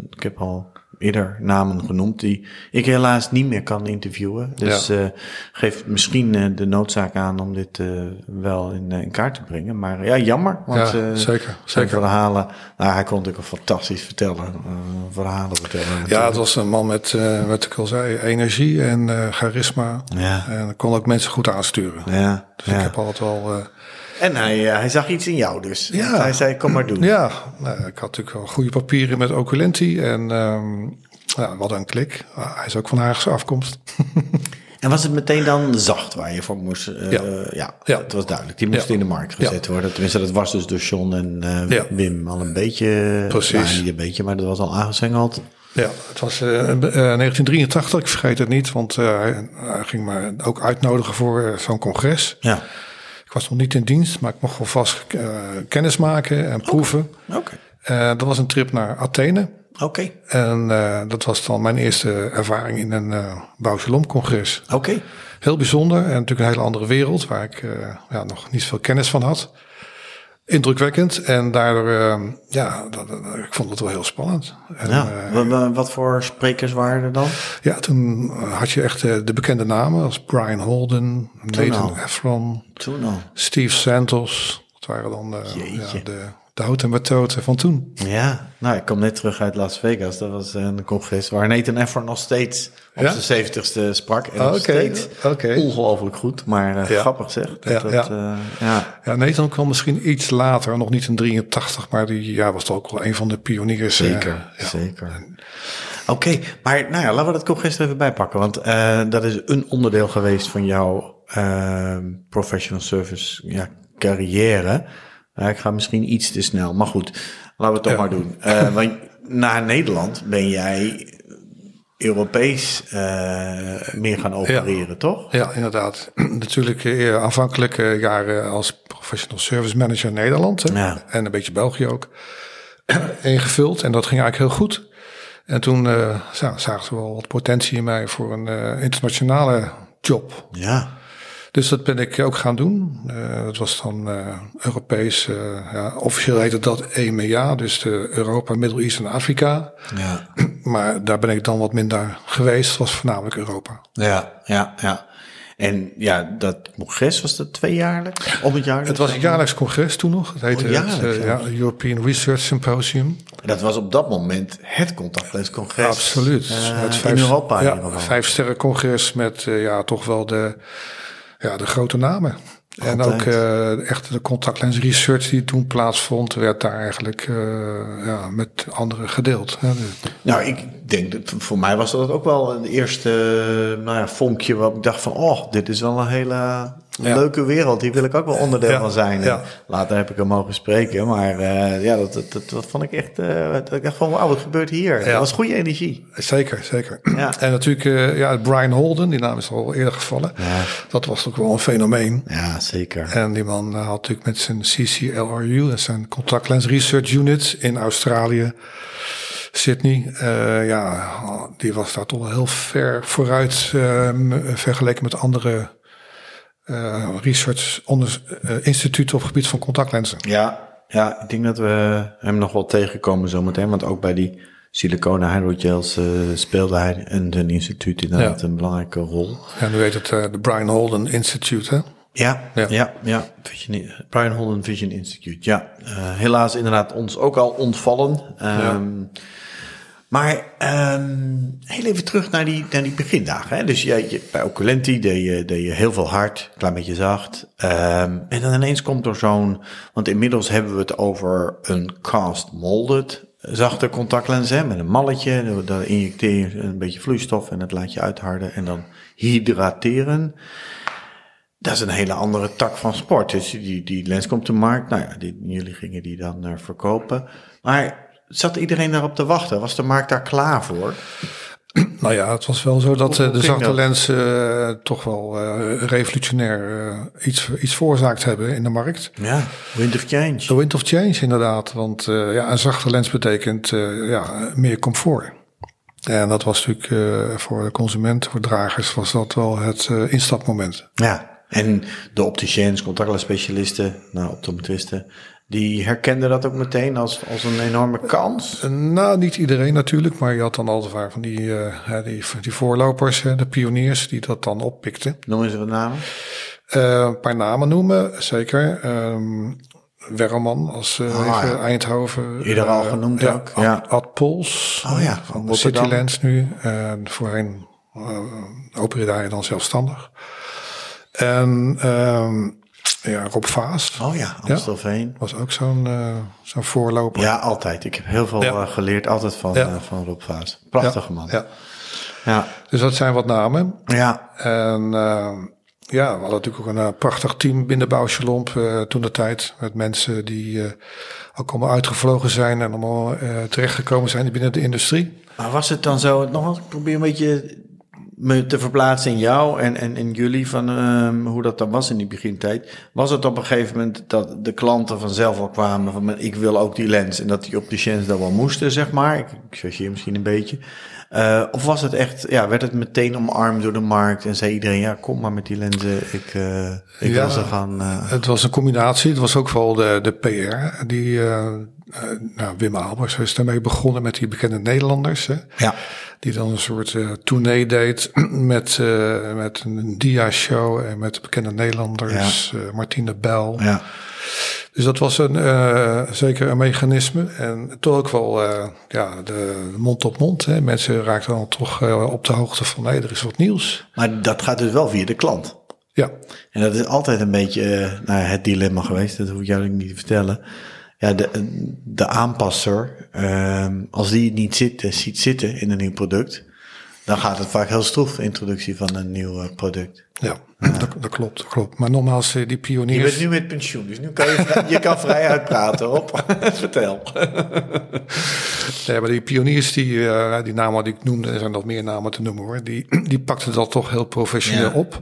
A: ik heb al eerder namen genoemd die ik helaas niet meer kan interviewen. Dus
C: Ja.
A: eh, geeft misschien eh, de noodzaak aan om dit eh, wel in, in kaart te brengen. Maar ja, jammer. Want
C: Ja, zeker, zeker.
A: verhalen, nou, hij kon natuurlijk een fantastisch vertellen, verhalen vertellen.
C: Ja, het was een man met, wat ik al zei, energie en charisma.
A: Ja,
C: En kon ook mensen goed aansturen.
A: ja,
C: Dus
A: ja.
C: ik heb altijd wel... Uh,
A: En hij, eh, hij zag iets in jou dus.
C: Ja.
A: Hij zei, kom maar doen.
C: ja, nou, ik had natuurlijk wel goede papieren met Oculenti. En um, ja, wat een klik. Ah, hij is ook van Haagse afkomst.
A: En was het meteen dan zacht waar je voor moest? Uh,
C: Ja.
A: ja.
C: Ja.
A: het was duidelijk. Die moest
C: Ja.
A: in de markt gezet worden. Tenminste, dat was dus door John en eh. Wim al een beetje.
C: Precies.
A: Ja, niet een beetje, maar dat was al aangezengeld.
C: Ja, het was eh, eh, 1983, ik vergeet het niet, want eh, hij, ging me ook uitnodigen voor eh, zo'n congres.
A: Ja.
C: Ik was nog niet in dienst, maar ik mocht wel vast eh, kennis maken en proeven.
A: Oké.
C: Eh, dat was een trip naar Athene.
A: Oké.
C: En eh, dat was dan mijn eerste ervaring in een uh, Bouwsalom-congres.
A: Oké.
C: Heel bijzonder en natuurlijk een hele andere wereld waar ik ja, nog niet zoveel kennis van had. Indrukwekkend en daardoor, eh, ja, dat, dat- ik vond het wel heel spannend. En,
A: Ja.
C: eh,
A: Wa- wa- wat voor sprekers waren er dan?
C: ja, toen had je echt eh, de bekende namen als Brian Holden, Nathan. Efron. Steve Santos. Dat waren dan eh, ja, de, de houten methoden van toen.
A: Ja, nou, ik kom net terug uit Las Vegas. Dat was een congres waar Nathan Efron nog steeds op
C: Ja?
A: zijn zeventigste sprak. En
C: Ah,
A: nog steeds ongelooflijk goed. Maar eh,
C: Ja.
A: grappig zeg. Dat,
C: Ja,
A: dat,
C: ja.
A: eh, ja.
C: Ja, Nathan kwam misschien iets later, nog niet in 83, maar die ja, was toch ook wel een van de pioniers. eh,
A: Zeker,
C: ja.
A: zeker. Oké, maar nou ja, laten we dat congres er even bijpakken. Want dat is een onderdeel geweest van jouw professional service ja, carrière. Ja, ik ga misschien iets te snel, maar goed, laten we het toch
C: Ja.
A: maar doen. Eh, want na Nederland ben jij Europees eh, meer gaan opereren, toch?
C: Ja, inderdaad. Natuurlijk eh, aanvankelijke jaren als professional service manager in Nederland. En een beetje België ook. ingevuld. En dat ging eigenlijk heel goed. En toen za- zagen ze wel wat potentie in mij voor een internationale job.
A: Ja,
C: Dus dat ben ik ook gaan doen. Eh, dat was dan eh, Europees, eh, ja, officieel heette dat EMEA, dus de Europa, Middle East en Afrika.
A: ja,
C: Maar daar ben ik dan wat minder geweest, het was voornamelijk Europa.
A: ja, ja, ja. En ja, dat congres was dat tweejaarlijk? Om het jaar?
C: Het was een jaarlijks congres toen nog. Het heette
A: Oh,
C: het ja. European Research Symposium.
A: Dat was op dat moment het contactlenscongres.
C: Absoluut.
A: eh,
C: het
A: in Europa in
C: ja,
A: ieder geval.
C: vijf sterren congres met ja, toch wel de, ja, de grote namen. En ook eh, echt de contactlens research die toen plaatsvond, werd daar eigenlijk eh, ja, met anderen gedeeld.
A: Nou, ik denk dat voor mij was dat ook wel een eerste eh, nou ja, vonkje waarop ik dacht van, oh, dit is wel een hele leuke wereld. Hier wil ik ook wel onderdeel van zijn. Later heb ik hem mogen spreken, maar eh, ja, dat, dat, vond ik echt, dat ik dacht van, wauw, wat gebeurt hier? Dat was goede energie.
C: Zeker, zeker. En natuurlijk, eh, ja, Brian Holden, die naam is al eerder gevallen. Dat was ook wel een fenomeen.
A: Ja, zeker.
C: En die man had natuurlijk met zijn CCLRU, dat zijn Contact Lens Research Unit in Australië, Sydney, ja, die was daar toch wel heel ver vooruit vergeleken met andere eh, research onder, eh, instituten op het gebied van contactlenzen.
A: Ja, ja, ik denk dat we hem nog wel tegenkomen zometeen. Want ook bij die siliconen hydrogels eh, speelde hij en zijn instituut inderdaad
C: Ja.
A: een belangrijke rol.
C: En u weet het, de Brian Holden Institute, hè?
A: Ja, ja,
C: Ja.
A: ja. Vision, Brian Holden Vision Institute. Ja, helaas inderdaad ons ook al ontvallen. Ehm, Maar ehm, heel even terug naar die, naar die begindagen. Hè? Dus bij Oculenti deed je, je heel veel hard, een klein beetje zacht. Ehm, en dan ineens komt er zo'n... Want inmiddels hebben we het over een cast molded zachte contactlens hè, met een malletje. Daar injecteer je een beetje vloeistof en dat laat je uitharden en dan hydrateren. Dat is een hele andere tak van sport. Dus die, die lens komt de markt. Nou ja, die, jullie gingen die dan uh, verkopen. Maar zat iedereen daarop te wachten? Was de markt daar klaar voor?
C: Nou ja, het was wel zo dat
A: Hoe- hoe
C: de zachte
A: dat?
C: lenzen uh, toch wel uh, revolutionair uh, iets, iets veroorzaakt hebben in de markt.
A: Ja, wind of change.
C: The wind of change inderdaad. Want ja, een zachte lens betekent ja, meer comfort. En dat was natuurlijk voor de consument, voor dragers, was dat wel het instapmoment.
A: Ja, en de opticiens, contactlensspecialisten, nou, optometristen, die herkenden dat ook meteen als, als een enorme kans?
C: Nou, niet iedereen natuurlijk, maar je had dan altijd waar van die, uh, die, die voorlopers, de pioniers, die dat dan oppikten.
A: Noemen ze wat namen?
C: Uh, een paar namen noemen, zeker. Um, Werman als uh, even Eindhoven.
A: Eerder al genoemd
C: ja,
A: ook.
C: Ad,
A: Ja.
C: Ad Pols
A: Oh ja,
C: van
A: van
C: City
A: Rotterdam.
C: Lens nu. En voorheen uh, opereerde hij dan zelfstandig. En um, ja, Rob Vaas
A: Oh ja, Amstelveen.
C: was ook zo'n uh, zo'n voorloper.
A: Ja, altijd. Ik heb heel veel
C: Ja.
A: uh, geleerd, altijd van,
C: Ja.
A: uh, van Rob Vaas. Prachtige man.
C: Ja.
A: Ja.
C: Dus dat zijn wat namen.
A: Ja.
C: En uh, ja, we hadden natuurlijk ook een prachtig team binnen Bouwchalomp uh, toen de tijd. Met mensen die ook allemaal uitgevlogen zijn en allemaal terechtgekomen zijn binnen de industrie.
A: Maar was het dan zo, nog ik probeer een beetje me te verplaatsen in jou en, en in jullie van um, hoe dat dan was in die begintijd. Was het op een gegeven moment dat de klanten vanzelf al kwamen van ik wil ook die lens en dat die opticiens dat wel moesten, zeg maar. Ik, ik chargeer misschien een beetje. Uh, of was het echt, ja, werd het meteen omarmd door de markt en zei iedereen, ja, kom maar met die lenzen, ik, uh, ik
C: ja,
A: wil ze gaan...
C: Het was een combinatie, het was ook vooral de, de PR, die, nou, Wim Albers is daarmee begonnen met die bekende Nederlanders, hè,
A: ja.
C: Die dan een soort tournee deed met, met een dia-show en met de bekende Nederlanders,
A: ja.
C: Martine Bel.
A: Ja.
C: Dus dat was een, uh, zeker een mechanisme. En toch ook wel uh, ja, de mond op mond. Hè. Mensen raakten dan toch uh, op de hoogte van nee, er is wat nieuws.
A: Maar dat gaat dus wel via de klant.
C: Ja.
A: En dat is altijd een beetje nou, het dilemma geweest. Dat hoef ik jou niet te vertellen. Ja, de, de aanpasser, als die het niet zit, ziet zitten in een nieuw product, dan gaat het vaak heel stroef, introductie van een nieuw product.
C: Ja, dat, dat, klopt, dat klopt. Maar nogmaals, die pioniers...
A: Je bent nu met pensioen, dus nu kan je, vrij, je kan vrij uitpraten, op. Vertel.
C: Ja, maar die pioniers, die, uh, die namen die ik noemde, er zijn nog meer namen te noemen hoor, die, die pakten dat toch heel professioneel ja. op.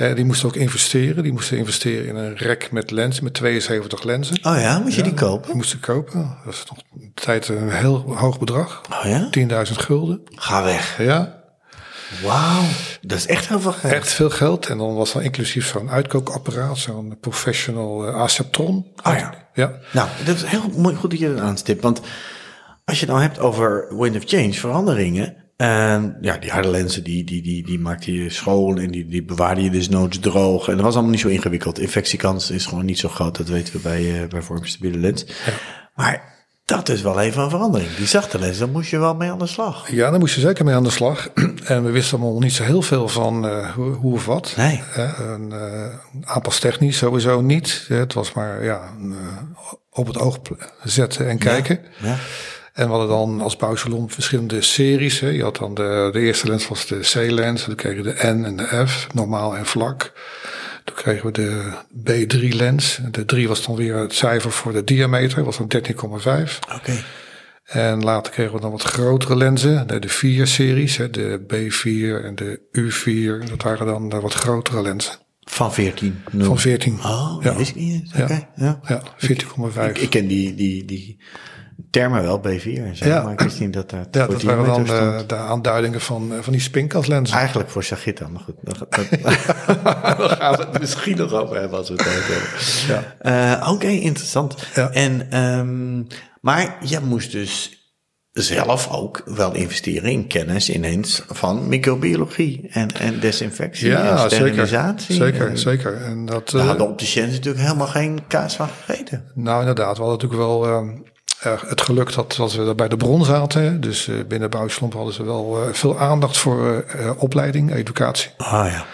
C: Uh, die moesten ook investeren. Die moesten investeren in een rek met lenzen, met 72 lenzen.
A: Oh ja, moest je
C: ja,
A: die kopen?
C: Die moesten kopen. Dat is nog een tijd een heel hoog bedrag.
A: Oh ja?
C: 10.000 gulden.
A: Ga weg.
C: Ja.
A: Wauw, dat is echt heel veel geld.
C: Echt veel geld. En dan was dan inclusief zo'n uitkookapparaat, zo'n professional uh, Aceptron.
A: Oh ja.
C: ja.
A: Nou, dat is heel mooi goed dat je dat aanstipt. Want als je het nou hebt over wind of change, veranderingen. En ja, die harde lenzen, die, die, die, die maakte je schoon en die, die bewaarde je dus noods droog. En dat was allemaal niet zo ingewikkeld. Infectiekans is gewoon niet zo groot, dat weten we bij, uh, bij vormstabiele lens.
C: Ja.
A: Maar dat is wel even een verandering. Die zachte lens, daar moest je wel mee aan de slag.
C: Ja, daar moest je zeker mee aan de slag. En we wisten allemaal niet zo heel veel van uh, hoe, hoe of wat.
A: Nee.
C: Een, uh, aanpastechnisch sowieso niet. Het was maar ja, op het oog zetten en kijken.
A: Ja. ja.
C: En we hadden dan als bouwsalon verschillende series. Hè. Je had dan de, de eerste lens was de C-lens. Dan kregen we de N en de F, normaal en vlak. Toen kregen we de B3-lens. De 3 was dan weer het cijfer voor de diameter, was dan 13,5.
A: Oké. Okay.
C: En later kregen we dan wat grotere lenzen, de, de 4-series, de B4 en de U4. Dat waren dan de wat grotere lenzen.
A: Van 14?
C: No. Van 14.
A: Oh, ja. wist ik niet. Oké. Okay.
C: Ja, ja 14,5.
A: Ik, ik, ken die, die, die termen wel, B4 en zo,
C: ja.
A: maar ik wist niet dat daar
C: Ja, dat waren dan de, de, aanduidingen van, van die spinkaslenzen.
A: Eigenlijk voor Sagitta, maar goed. Dat, dat, daar gaan we het misschien nog over hebben als we het over hebben. Ja. Uh, Oké, okay, interessant.
C: Ja.
A: En, um, maar je moest dus zelf ook wel investeren in kennis ineens van microbiologie en, en desinfectie
C: ja,
A: en sterilisatie.
C: Zeker,
A: en,
C: zeker. En dat,
A: daar hadden opticiëns natuurlijk helemaal geen kaas van gegeten.
C: Nou, inderdaad. We hadden natuurlijk wel... Um, uh, het geluk dat, dat we bij de bron zaten. Dus uh, binnen Bouwslomp hadden ze wel uh, veel aandacht voor opleiding, educatie.
A: Ah ja.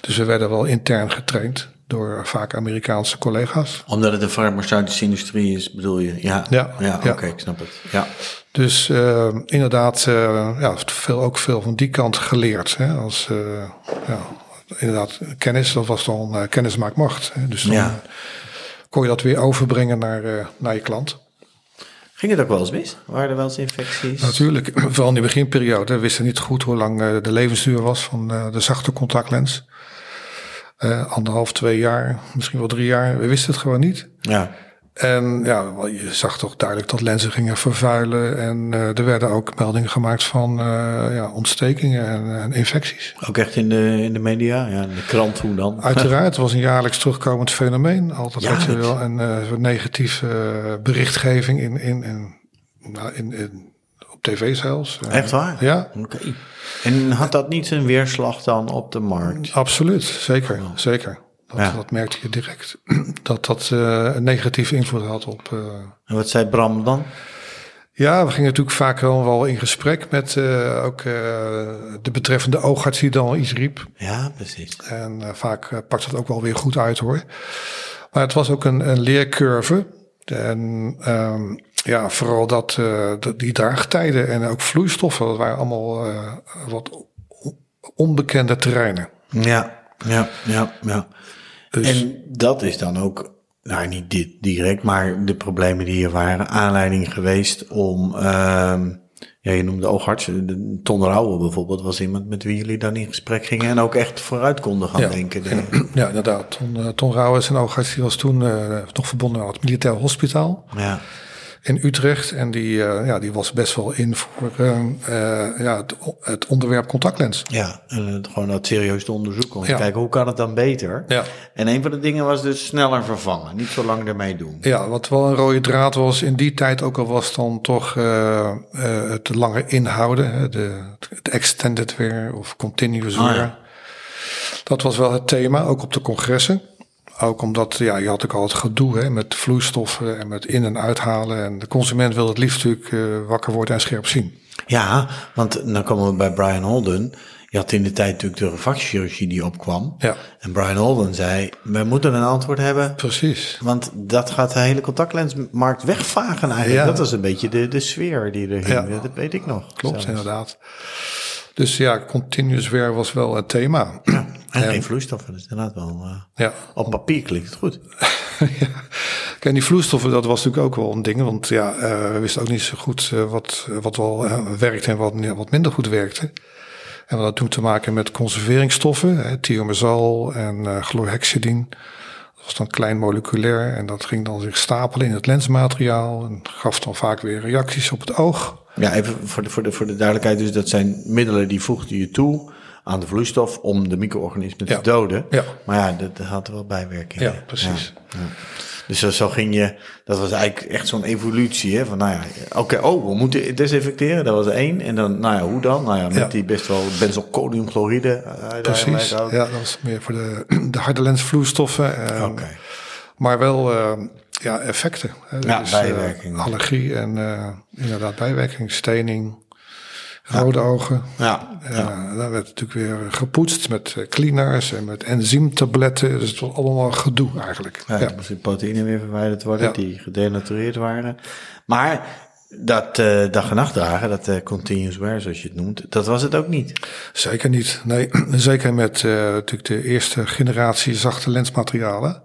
C: Dus we werden wel intern getraind door vaak Amerikaanse collega's.
A: Omdat het een farmaceutische industrie is, bedoel je? Ja,
C: ja,
A: ja, oké, okay, ik snap het. Ja.
C: Dus inderdaad, ja, veel, ook veel van die kant geleerd. Hè, als, ja, inderdaad, kennis, dat was dan kennis maakt macht. Hè, dus dan
A: ja.
C: kon je dat weer overbrengen naar, naar je klant.
A: Ging het ook wel eens mis? Waren er wel eens infecties?
C: Natuurlijk, vooral in de beginperiode. We wisten niet goed hoe lang de levensduur was van de zachte contactlens. Uh, anderhalf, twee jaar, misschien wel drie jaar. We wisten het gewoon niet.
A: Ja.
C: En ja, je zag toch duidelijk dat lenzen gingen vervuilen. En uh, er werden ook meldingen gemaakt van uh, ja, ontstekingen en, en, infecties.
A: Ook echt in de, in de media? Ja, in de krant, hoe dan?
C: Uiteraard, het was een jaarlijks terugkomend fenomeen. Altijd had je wel een uh, negatieve berichtgeving in, in, in, nou, in, in, op tv zelfs.
A: Echt waar?
C: Ja.
A: Oké. Okay. En had dat niet een weerslag dan op de markt?
C: Absoluut, zeker,
A: Oh.
C: zeker. Dat,
A: Ja.
C: dat merkte je direct. Dat dat uh, een negatieve invloed had op. Uh,
A: En wat zei Bram dan?
C: ja, we gingen natuurlijk vaak wel, wel in gesprek met uh, ook de betreffende oogarts die dan al iets riep.
A: Ja, precies.
C: En vaak pakt het ook wel weer goed uit hoor. Maar het was ook een, een leercurve. En ehm, ja, vooral dat, die draagtijden en ook vloeistoffen, dat waren allemaal wat onbekende terreinen.
A: Ja, ja, ja, ja. Dus, en dat is dan ook, nou niet dit direct, maar de problemen die er waren, aanleiding geweest om, uh, ja, je noemde oogarts, Ton Rauwe bijvoorbeeld was iemand met wie jullie dan in gesprek gingen en ook echt vooruit konden gaan denken.
C: Ja, inderdaad. Ton, uh, Ton Rauwe is een oogarts, die was toen uh, nog verbonden aan het militair hospitaal.
A: Ja
C: in Utrecht. En die, uh, ja, die was best wel in voor uh, uh, ja, het, het, onderwerp contactlens.
A: Ja, en gewoon dat serieus te onderzoeken. Om te kijken hoe kan het dan beter.
C: Ja.
A: En een van de dingen was dus sneller vervangen. Niet zo lang ermee doen.
C: Ja, wat wel een rode draad was in die tijd ook al was dan toch het langer inhouden. De, het extended wear of continuous wear. ja. Dat was wel het thema, ook op de congressen. Ook omdat ja, je had ook al het gedoe hè, met vloeistoffen en met in- en uithalen. En de consument wil het liefst natuurlijk uh, wakker worden en scherp zien.
A: Ja, want dan komen we bij Brian Holden. Je had in de tijd natuurlijk de refractiechirurgie die opkwam.
C: Ja.
A: En Brian Holden zei, we moeten een antwoord hebben.
C: Precies.
A: Want dat gaat de hele contactlensmarkt wegvagen eigenlijk. Ja. Dat was een beetje de, de sfeer die er hing. Ja. Dat weet ik nog.
C: Klopt, zelfs. inderdaad. Dus ja, continuous wear was wel het thema.
A: Ja, en, geen vloeistoffen, dat is inderdaad wel... Uh,
C: ja.
A: Op papier klinkt het goed.
C: ja. Kijk, die vloeistoffen, dat was natuurlijk ook wel een ding. Want ja, uh, we wisten ook niet zo goed uh, wat, wat wel werkte en wat, wat minder goed werkte. En we hadden toen te maken met conserveringsstoffen, hè, thiomazol en chlorhexidine. Was dan klein moleculair en dat ging dan zich stapelen in het lensmateriaal en gaf dan vaak weer reacties op het oog.
A: Ja, even voor de, voor de, voor de duidelijkheid. Dus dat zijn middelen die voegde je toe aan de vloeistof om de micro-organismen
C: ja.
A: te doden.
C: Ja.
A: Maar ja, dat, dat had wel bijwerkingen.
C: Ja, precies.
A: Ja. Dus zo, zo, ging je, dat was eigenlijk echt zo'n evolutie. Hè? Van nou ja, oké, okay, oh, we moeten desinfecteren. Dat was één. En dan, nou ja, hoe dan? Nou ja, met die best wel benzalkoniumchloride. Uh,
C: precies, ja, dat was meer voor de, de harde lensvloeistoffen.
A: Oké. Okay.
C: Maar wel uh, ja, effecten. Hè?
A: Ja, dus, bijwerkingen.
C: Uh, allergie en inderdaad bijwerking, stening, rode ogen.
A: Ja,
C: ja. Uh, dan werd natuurlijk weer gepoetst met cleaners en met enzymtabletten. Dus het was allemaal gedoe eigenlijk.
A: Ja, ja. moest die proteïnen weer verwijderd worden ja. die gedenatureerd waren. Maar dat uh, dag en nacht dragen, dat uh, continuous wear zoals je het noemt, dat was het ook niet.
C: Zeker niet. Nee, zeker met uh, natuurlijk de eerste generatie zachte lensmaterialen.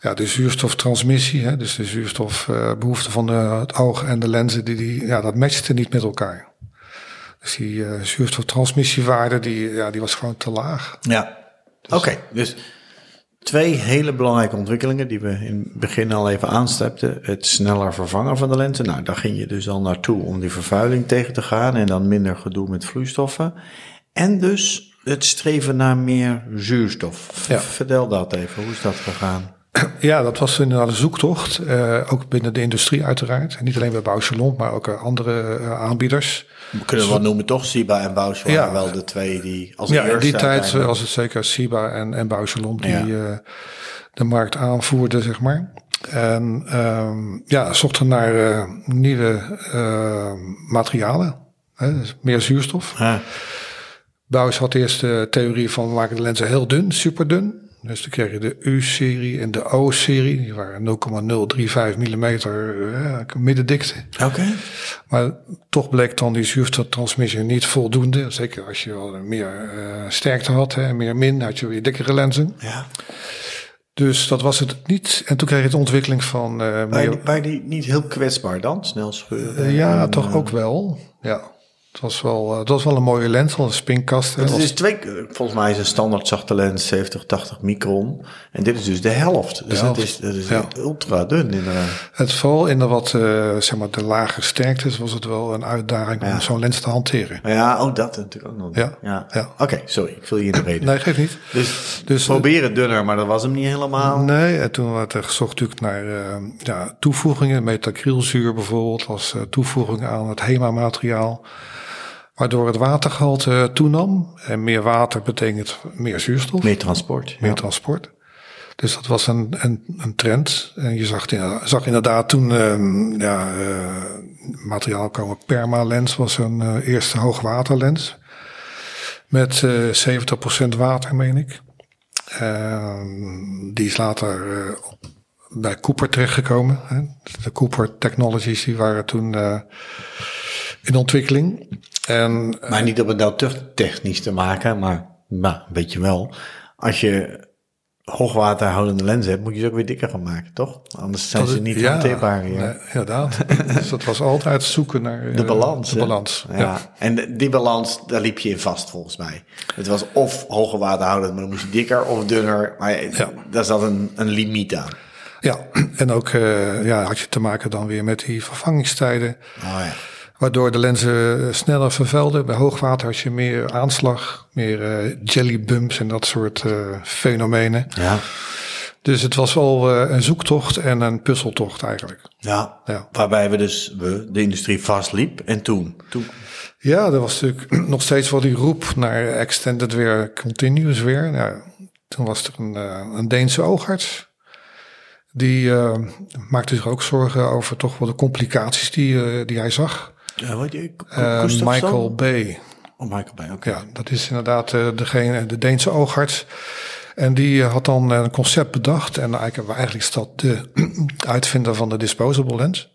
C: Ja, de zuurstoftransmissie, hè, dus de zuurstofbehoefte van de, het oog en de lenzen, die, die, ja, dat matchte niet met elkaar. Dus die uh, zuurstoftransmissiewaarde, die, ja, die was gewoon te laag.
A: Ja, dus, oké. Okay, dus twee hele belangrijke ontwikkelingen die we in het begin al even aanstepten. Het sneller vervangen van de lenzen. Nou, daar ging je dus al naartoe om die vervuiling tegen te gaan en dan minder gedoe met vloeistoffen. En dus het streven naar meer zuurstof.
C: Ja.
A: Vertel dat even, hoe is dat gegaan?
C: Ja, dat was inderdaad een zoektocht. Uh, ook binnen de industrie uiteraard. Niet alleen bij Bauchelon, maar ook uh, andere uh, aanbieders.
A: We kunnen we wel noemen toch, Siba en waren ja. wel de twee die als
C: Ja, in die tijd was het zeker Siba en, en die ja. de markt aanvoerden, zeg maar. En um, ja, zochten naar nieuwe materialen. Hè, dus meer zuurstof.
A: Ja.
C: Had eerst de theorie van we maken de lenzen heel dun, super dun. Dus dan kreeg je de U-serie en de O-serie. Die waren 0,035 mm uh, middendikte.
A: Oké. Okay.
C: Maar toch bleek dan die zuurstoftransmissie niet voldoende. Zeker als je wel meer uh, sterkte had en meer min, had je weer dikkere lenzen.
A: Ja.
C: Dus dat was het niet. En toen kreeg je de ontwikkeling van... Uh.
A: Waren die niet heel kwetsbaar dan? Snel scheuren?
C: Uh, ja, en, toch ook wel. Ja. Het was wel, het was wel een mooie lens, een spinkast.
A: Het is twee, volgens mij is een standaard zachte lens 70, 80 micron. En dit is dus de helft. Dus dat is, dat is ja. ultra dun inderdaad.
C: Het vooral in de wat, uh, zeg maar, de lage sterktes was het wel een uitdaging ja. om zo'n lens te hanteren.
A: Ja, ook dat natuurlijk ook nog.
C: Ja.
A: ja.
C: ja.
A: Oké, okay, sorry, ik viel je in de reden.
C: nee, geeft niet.
A: Dus, dus proberen dunner, maar dat was hem niet helemaal.
C: Nee, en toen werd er gezocht natuurlijk naar uh, ja, toevoegingen. Metacrylzuur bijvoorbeeld als uh, toevoeging aan het HEMA-materiaal. Waardoor het watergehalte toenam. En meer water betekent meer zuurstof.
A: Meer transport.
C: Meer ja. transport. Dus dat was een, een, een trend. En je zag, zag inderdaad toen um, ja, uh, materiaal komen. Permalens was een uh, eerste hoogwaterlens. Met uh, 70% water, meen ik. Uh, die is later bij Cooper terechtgekomen. Hè. De Cooper Technologies die waren toen in ontwikkeling. En,
A: maar niet om het nou te technisch te maken, maar nou, weet je wel. Als je hoogwaterhoudende lens hebt, moet je ze ook weer dikker gaan maken, toch? Anders zijn ze niet ja, hanteerbaar. Ja,
C: nee, inderdaad. dus dat was altijd zoeken naar
A: de balans.
C: De balans.
A: Ja. ja. En die balans, daar liep je in vast volgens mij. Het was of hoge waterhoudend, maar dan moest je dikker of dunner. Maar ja. daar zat een, een limiet aan.
C: Ja, en ook uh, ja, had je te maken dan weer met die vervangingstijden. Oh ja. Waardoor de lenzen sneller vervelden. Bij hoogwater had je meer aanslag, meer uh, jellybumps en dat soort uh, fenomenen. Ja. Dus het was wel uh, een zoektocht en een puzzeltocht eigenlijk.
A: Ja, ja, waarbij we dus we, de industrie vastliep. En toen? toen...
C: Ja, er was natuurlijk nog steeds wel die roep naar extended weer, continuous weer. Nou, toen was er een, een Deense oogarts. Die maakte zich ook zorgen over toch wel de complicaties die, die hij zag.
A: Ja, wat je,
C: uh, Michael Bay.
A: Oh, Michael Bay, oké.
C: Ja, dat is inderdaad uh, degene, de Deense oogarts. En die uh, had dan een concept bedacht. En eigenlijk, eigenlijk is dat de uitvinder van de disposable lens.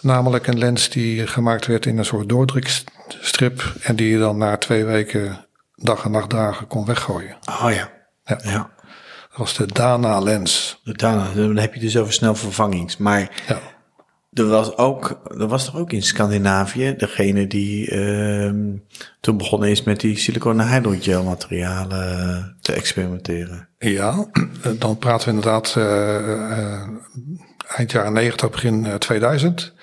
C: Namelijk een lens die gemaakt werd in een soort doordrukstrip. En die je dan na twee weken dag en nacht dagen kon weggooien.
A: Oh ja.
C: Ja. ja. Dat was de Dana lens.
A: De Dana, dan heb je dus over snel vervangings. Maar ja. Er was, ook, er was toch ook in Scandinavië degene die uh, toen begonnen is met die siliconen hydrogel materialen te experimenteren.
C: Ja, dan praten we inderdaad uh, eind jaren 90, begin 2000.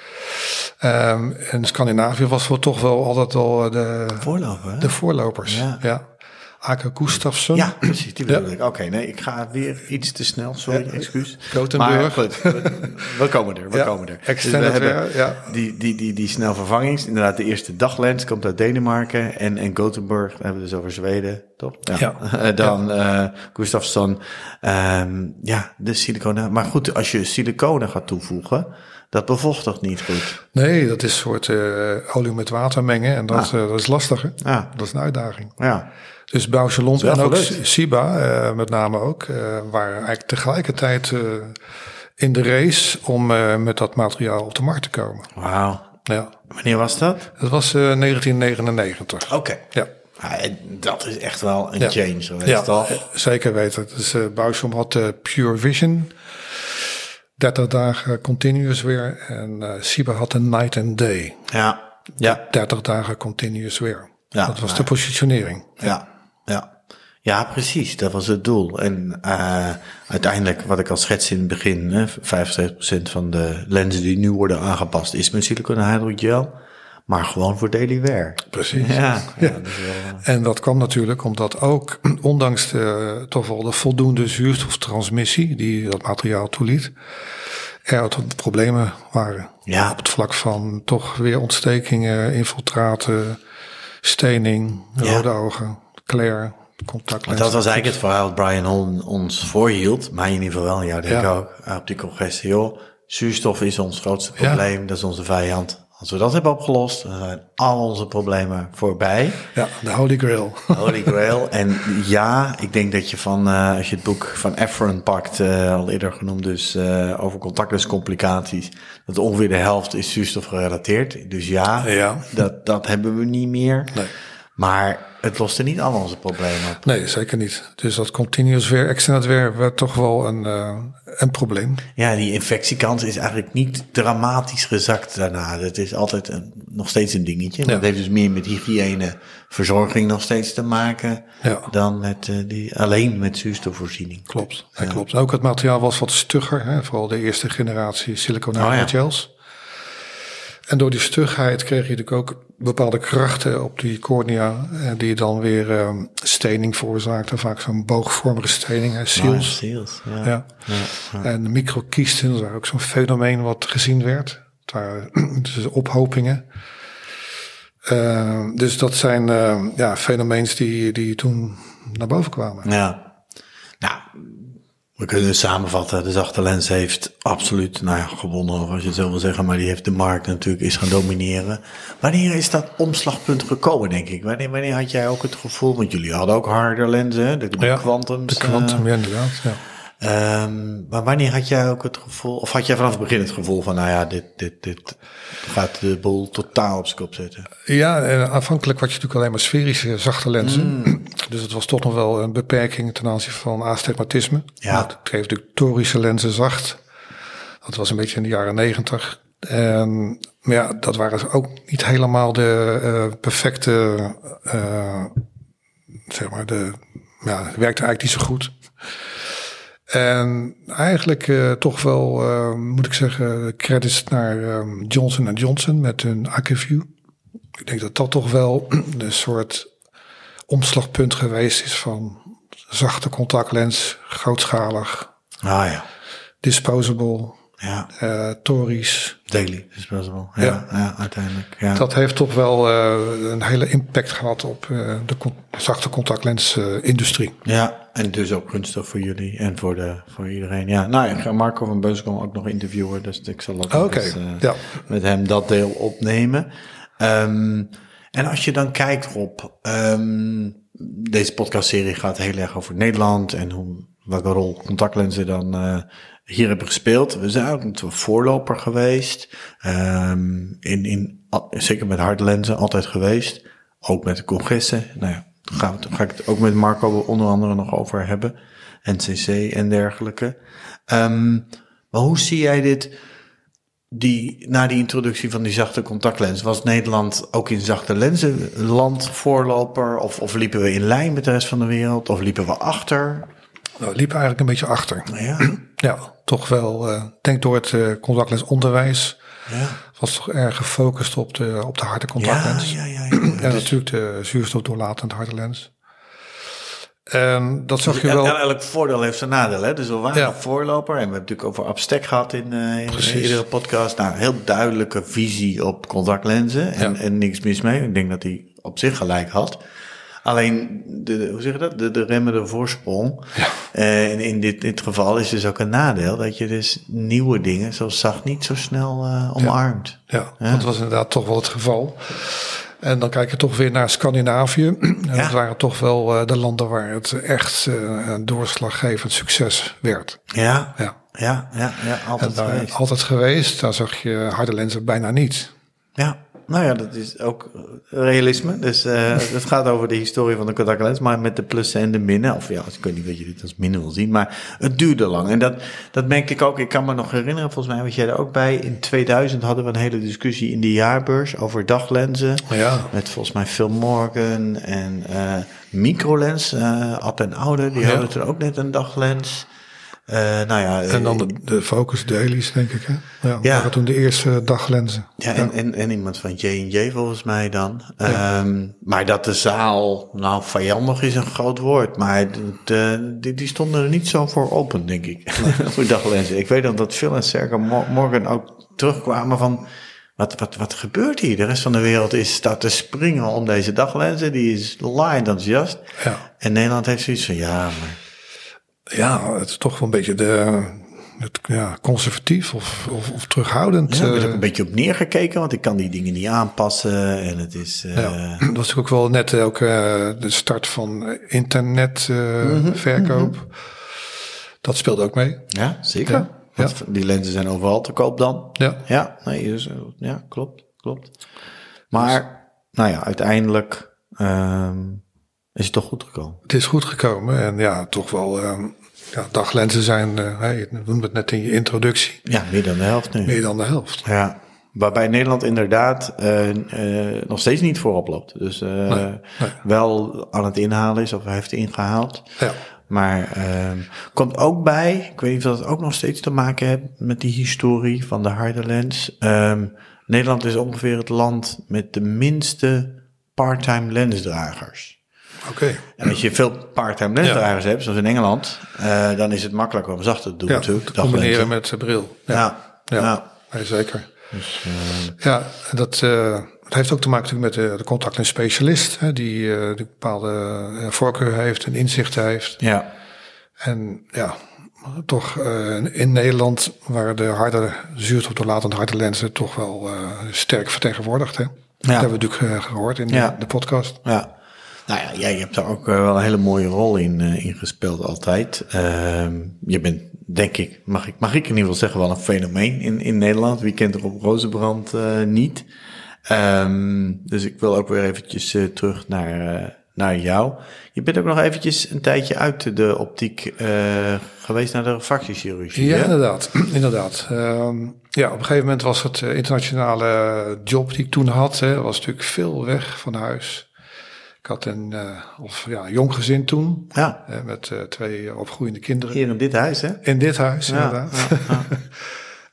C: Um, en Scandinavië was wel toch wel altijd wel de,
A: Voorloper,
C: de voorlopers. Ja. ja. Ake Gustafsson.
A: Ja, precies, die bedoel ik. Oké, nee, ik ga weer iets te snel, sorry, excuus. Maar goed, we, komen er, we komen er.
C: Dus we hebben
A: ja. die, die, die, die snel vervangings. Inderdaad, de eerste daglens komt uit Denemarken. En, en Gothenburg, we hebben we dus over Zweden, toch? Ja. Dan uh, Gustafsson. Um, ja, de siliconen. Maar goed, als je siliconen gaat toevoegen... Dat bevochtigt niet goed.
C: Nee, dat is een soort uh, olie met water mengen. En dat, ah. uh, dat is lastiger. Ja. Dat is een uitdaging.
A: Ja.
C: Dus Bauchelon en ook Siba uh, met name ook, uh, waren eigenlijk tegelijkertijd uh, in de race om met dat materiaal op de markt te komen.
A: Wauw.
C: Ja.
A: Wanneer was dat?
C: Dat was 1999.
A: Oké. Okay.
C: Ja.
A: dat is echt wel een change geweest,
C: ja,
A: toch?
C: zeker weten. Dus Bauschum had Pure Vision. 30 dagen continuous weer. En Siba had een night and day.
A: Ja. ja.
C: 30 dagen continuous weer. Ja, dat was de positionering.
A: ja. Ja. Ja, precies. Dat was het doel. En uh, uiteindelijk, wat ik al schets in het begin, hè, 75% van de lenzen die nu worden aangepast is met silicone hydrogel. Maar gewoon voor daily wear.
C: Precies. Ja, ja. Dat wel... Eh, en dat kwam natuurlijk omdat ook, ondanks de, toch wel de voldoende zuurstoftransmissie die dat materiaal toeliet, er problemen waren.
A: Ja.
C: Op het vlak van toch weer ontstekingen, infiltraten, stening, rode ja. ogen. Claire.
A: Dat was eigenlijk het verhaal dat Brian ons voorhield. Maar in ieder geval wel, ja, denk ik ook. Op die congres. Joh, zuurstof is ons grootste probleem. Dat is onze vijand. Als we dat hebben opgelost, dan zijn al onze problemen voorbij.
C: Ja, de Holy Grail.
A: Holy Grail. En ja, ik denk dat je van, uh, als je het boek van Efron pakt, uh, al eerder genoemd dus, uh, over contactlescomplicaties, dat ongeveer de helft is zuurstof gerelateerd. Dus ja,
C: ja.
A: Dat, dat hebben we niet meer.
C: Nee.
A: Maar het loste niet al onze problemen op.
C: Nee, zeker niet. Dus dat continuous weer, extended weer, werd toch wel een, uh, een probleem.
A: Ja, die infectiekans is eigenlijk niet dramatisch gezakt daarna. Het is altijd een, nog steeds een dingetje. Ja. Dat heeft dus meer met hygiëne, verzorging nog steeds te maken
C: ja.
A: dan met, uh, die, alleen met zuurstofvoorziening.
C: Klopt, ja. klopt. Ook het materiaal was wat stugger, hè? vooral de eerste generatie silicone oh, gels. En door die stugheid kreeg je natuurlijk ook bepaalde krachten op die cornea, eh, die dan weer uh, stening veroorzaakten. Vaak zo'n boogvormige stening, seals.
A: seals
C: ja. Ja. ja. En microkiesten, dat was ook zo'n fenomeen wat gezien werd. Daar, dus ophopingen. Uh, dus dat zijn uh, ja, fenomeens die, die toen naar boven kwamen.
A: Ja. Nou, we kunnen samenvatten, de zachte lens heeft absoluut nou ja, gewonnen, of als je het zo wil zeggen, maar die heeft de markt natuurlijk is gaan domineren. Wanneer is dat omslagpunt gekomen, denk ik? Wanneer, wanneer had jij ook het gevoel, want jullie hadden ook harder lenzen, de, de
C: ja,
A: Quantums.
C: De Quantum, uh, ja, inderdaad. Ja.
A: Ehm, maar wanneer had jij ook het gevoel, of had jij vanaf het begin het gevoel van, nou ja, dit, dit, dit gaat de boel totaal op zijn kop zetten?
C: Ja, en aanvankelijk had je natuurlijk alleen maar sferische zachte lenzen. Dus het was toch nog wel een beperking ten aanzien van astigmatisme.
A: Ja.
C: Het kreeg natuurlijk torische lenzen zacht. Dat was een beetje in de jaren negentig. En, maar ja, dat waren ook niet helemaal de eh, perfecte, eh, zeg maar, de, ja, het werkte eigenlijk niet zo goed. En eigenlijk eh, toch wel, eh, moet ik zeggen, credits naar ehm, Johnson Johnson met hun Acuvue. Ik denk dat dat toch wel een soort omslagpunt geweest is van zachte contactlens, grootschalig,
A: Ah ja,
C: disposable,
A: ja,
C: eh tories.
A: daily disposable. Ja, ja.
C: Ja.
A: uiteindelijk. Ja.
C: Dat heeft toch wel eh, een hele impact gehad op eh, de con- zachte contactlens-industrie.
A: Ja, en dus ook gunstig voor jullie en voor, de, voor iedereen. Ja, nou, ik ga Marco van Beuskom ook nog interviewen, dus ik zal ook eens,
C: ja.
A: met hem dat deel opnemen. Ehm, en als je dan kijkt op, ehm, deze podcastserie gaat heel erg over Nederland en hoe, welke rol contactlenzen dan hier hebben gespeeld. We zijn ook een voorloper geweest, Ehm, in, in, zeker met hardlenzen altijd geweest, ook met de congressen. Nou ja, daar gaan we- daar ga ik het ook met Marco onder andere nog over hebben. NCC en dergelijke. Ehm, maar hoe zie jij dit? Die, na die introductie van die zachte contactlens, was Nederland ook in zachte lenzen land voorloper? Of, of liepen we in lijn met de rest van de wereld? Of liepen we achter?
C: Nou, het liep eigenlijk een beetje achter.
A: Ja,
C: Ja, toch wel. eh, Ik denk door het eh, contactlensonderwijs
A: ja,
C: was toch erg gefocust op de, op de harde contactlens.
A: ja, ja. ja.
C: En natuurlijk de zuurstofdoorlatend harde lens. En dat zag je
A: El-
C: wel.
A: el- elk voordeel heeft zijn nadeel. Hè? Dus we waren een voorloper. En we hebben het natuurlijk over Abstek gehad in, eh, in
C: Precies.
A: iedere podcast. Nou, een heel duidelijke visie op contactlenzen. En, en niks mis mee. Ik denk dat hij op zich gelijk had. Alleen, de, de- hoe zeg je dat? De, de remmende voorsprong.
C: Ja.
A: Eh, in, in dit, dit geval is dus ook een nadeel. Dat je dus nieuwe dingen, zoals zacht, niet zo snel eh, omarmt.
C: Ja, dat was inderdaad toch wel het geval. En dan kijk je toch weer naar Scandinavië. En dat waren toch wel eh, de landen waar het echt een doorslaggevend succes werd.
A: Ja,
C: Ja.
A: ja, ja, ja
C: En
A: altijd
C: daar
A: geweest.
C: altijd geweest, daar zag je harde lenzen bijna niet.
A: Ja, nou ja, dat is ook realisme. Dus eh, het gaat over de historie van de contactlens, maar met de plussen en de minnen. Of ja, ik weet niet wat je dit als minnen wil zien, maar het duurde lang. En dat, dat merkte ik ook. Ik kan me nog herinneren, volgens mij was jij er ook bij. In 2000 hadden we een hele discussie in de jaarbeurs over daglenzen.
C: Ja.
A: Met volgens mij Phil Morgan en eh microlens. eh Ab en Oude, die
C: Ja.
A: hadden toen ook net een daglens. Eh, nou ja,
C: En dan de, de focus dailies, denk ik. Hè? Ja, toen de eerste daglenzen.
A: Ja, en, en, en iemand van J&J volgens mij dan. Ehm, maar dat de zaal, nou vijandig is een groot woord, maar de, die, die stonden er niet zo voor open, denk ik. voor daglenzen. Ik weet nog dat Phil en Sergio Mo- Morgan ook terugkwamen van... Wat, wat, wat gebeurt hier? De rest van de wereld is staat te springen om deze daglenzen. Die is laaiend enthousiast.
C: Ja.
A: En Nederland heeft zoiets van, ja, maar...
C: ja, het is toch wel een beetje de, het, ja, conservatief of, of, of terughoudend.
A: Ja, er werd
C: eh,
A: ook een beetje op neergekeken, want ik kan die dingen niet aanpassen. En het is... eh,
C: Ja, dat was ook wel net ook eh, de start van internetverkoop. Dat speelde ook mee.
A: Ja, zeker.
C: Ja,
A: Want die lenzen zijn overal te koop dan.
C: Ja.
A: Ja, nee, dus, ja klopt, klopt. Maar, nou ja, uiteindelijk ehm, is het toch goed gekomen.
C: Het is goed gekomen en ja, toch wel. ehm, ja, daglenzen zijn, eh, hè, je noemde het net in je introductie,
A: Ja, meer dan de helft nu.
C: meer dan de helft.
A: Ja, waarbij Nederland inderdaad eh, eh, nog steeds niet voorop loopt. Dus
C: nee.
A: wel aan het inhalen is of heeft ingehaald.
C: Ja,
A: Maar ehm komt ook bij, ik weet niet of dat ook nog steeds te maken heeft met die historie van de harde lens. Ehm, Nederland is ongeveer het land met de minste part-time lensdragers. En als je veel part-time lensdragers hebt, zoals in Engeland, eh, dan is het makkelijker om zacht te doen
C: Ja,
A: natuurlijk.
C: te combineren met de bril. Ja,
A: Ja,
C: ja.
A: ja.
C: zeker.
A: Dus,
C: Ja, en dat, eh, het heeft ook te maken natuurlijk met de, de contactlens specialist, hè, die, eh, die bepaalde eh, voorkeur heeft en inzichten heeft.
A: ja.
C: En ja, toch eh, in Nederland waren de harde zuurstofdoorlatend harde lenzen toch wel eh, sterk vertegenwoordigd. Hè? Dat hebben we natuurlijk eh, gehoord in de-
A: Ja.
C: de podcast.
A: Ja. Nou ja, jij hebt daar ook wel een hele mooie rol in, in gespeeld altijd. Ehm, je bent, denk ik mag, ik, mag ik in ieder geval zeggen, wel een fenomeen in, in Nederland. Wie kent op Rozenbrand niet? Ehm, dus ik wil ook weer eventjes terug naar naar jou. Je bent ook nog eventjes een tijdje uit de optiek uh, geweest naar de refractiechirurgie.
C: Ja, inderdaad. inderdaad. Um, ja, op een gegeven moment was het uh, internationale job die ik toen had, hè, was natuurlijk veel weg van huis. Ik had een, uh, of, ja, jong gezin toen,
A: ja.
C: met twee opgroeiende kinderen.
A: Hier in dit huis, hè?
C: In dit huis, ja, inderdaad. Ja,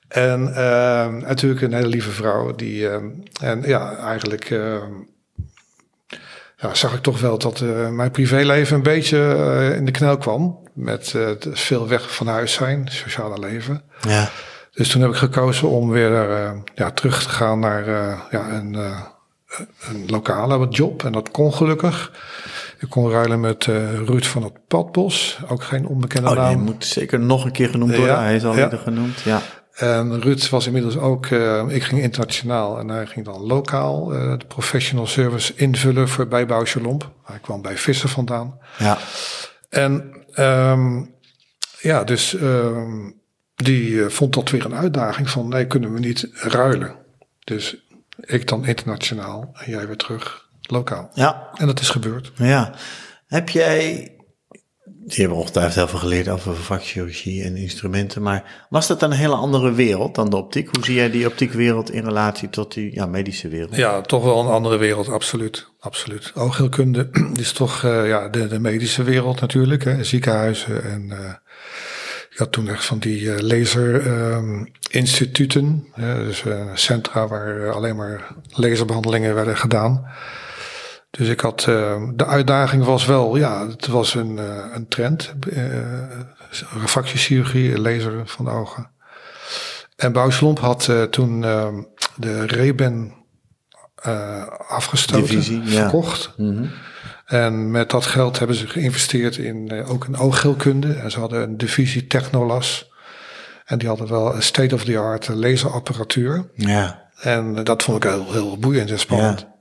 C: en ehm, natuurlijk een hele lieve vrouw die, ehm, en ja, eigenlijk ja, zag ik toch wel dat uh, mijn privéleven een beetje uh, in de knel kwam. Met uh, veel weg van huis zijn, sociale leven.
A: Ja.
C: Dus toen heb ik gekozen om weer ja, terug te gaan naar ja, een, een lokale job. En dat kon gelukkig. Ik kon ruilen met Ruud van het Padbos. Ook geen onbekende
A: oh,
C: naam.
A: Moet zeker nog een keer genoemd worden. Ja, hij is al ja. genoemd. Ja.
C: En Ruud was inmiddels ook, uh, ik ging internationaal en hij ging dan lokaal uh, de professional service invullen voor bij Lomp. Hij kwam bij Visser vandaan.
A: Ja.
C: En um, ja, dus um, die vond dat weer een uitdaging van nee, kunnen we niet ruilen. Dus ik dan internationaal en jij weer terug lokaal.
A: Ja.
C: En dat is gebeurd.
A: Ja. Heb jij die hebben ongetwijfeld heel veel geleerd over vakchirurgie en instrumenten. Maar was dat een hele andere wereld dan de optiek? Hoe zie jij die optiekwereld in relatie tot die ja, medische wereld?
C: Ja, toch wel een andere wereld, absoluut. absoluut. Oogheelkunde is toch uh, ja, de, de, medische wereld natuurlijk. Hè, ziekenhuizen en uh, je had toen echt van die uh, laserinstituten. Um, dus centra waar alleen maar laserbehandelingen werden gedaan. Dus ik had, uh, de uitdaging was wel, ja, het was een, een trend. Refractiechirurgie, laser van de ogen. En Bouwslomp had toen ehm, de Reben afgestoten,
A: Divisie,
C: verkocht.
A: Ja. Mm -hmm.
C: En met dat geld hebben ze geïnvesteerd in ook een oogheelkunde. En ze hadden een divisie Technolas. En die hadden wel een state-of-the-art laserapparatuur.
A: Ja.
C: En dat vond ik heel, heel boeiend en spannend.
A: Ja.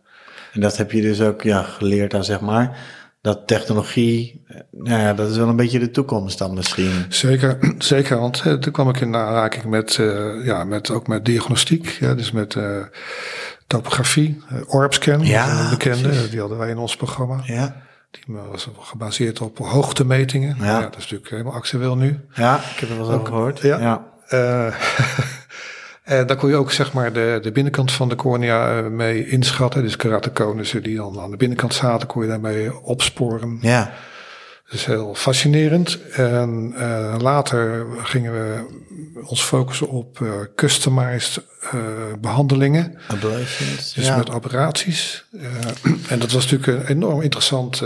A: En dat heb je dus ook ja, geleerd dan, zeg maar. Dat technologie, nou ja, dat is wel een beetje de toekomst dan misschien.
C: Zeker, zeker want uh, toen kwam ik in aanraking met, uh, ja, met, ook met diagnostiek. Ja, dus met topografie, Orbscan,
A: ja,
C: een bekende. Precies. Die hadden wij in ons programma.
A: Ja.
C: Die was gebaseerd op hoogtemetingen.
A: Ja.
C: ja dat is natuurlijk helemaal actueel nu.
A: Ja, ik heb er wel over gehoord.
C: Ja.
A: ja.
C: En daar kon je ook zeg maar de, de binnenkant van de cornea mee inschatten. Dus keratoconussen die dan aan de binnenkant zaten, kon je daarmee opsporen.
A: Ja.
C: Dus heel fascinerend. En uh, later gingen we ons focussen op uh, customized uh, behandelingen.
A: Ablations.
C: Dus
A: ja.
C: met operaties. en dat was natuurlijk een enorm interessant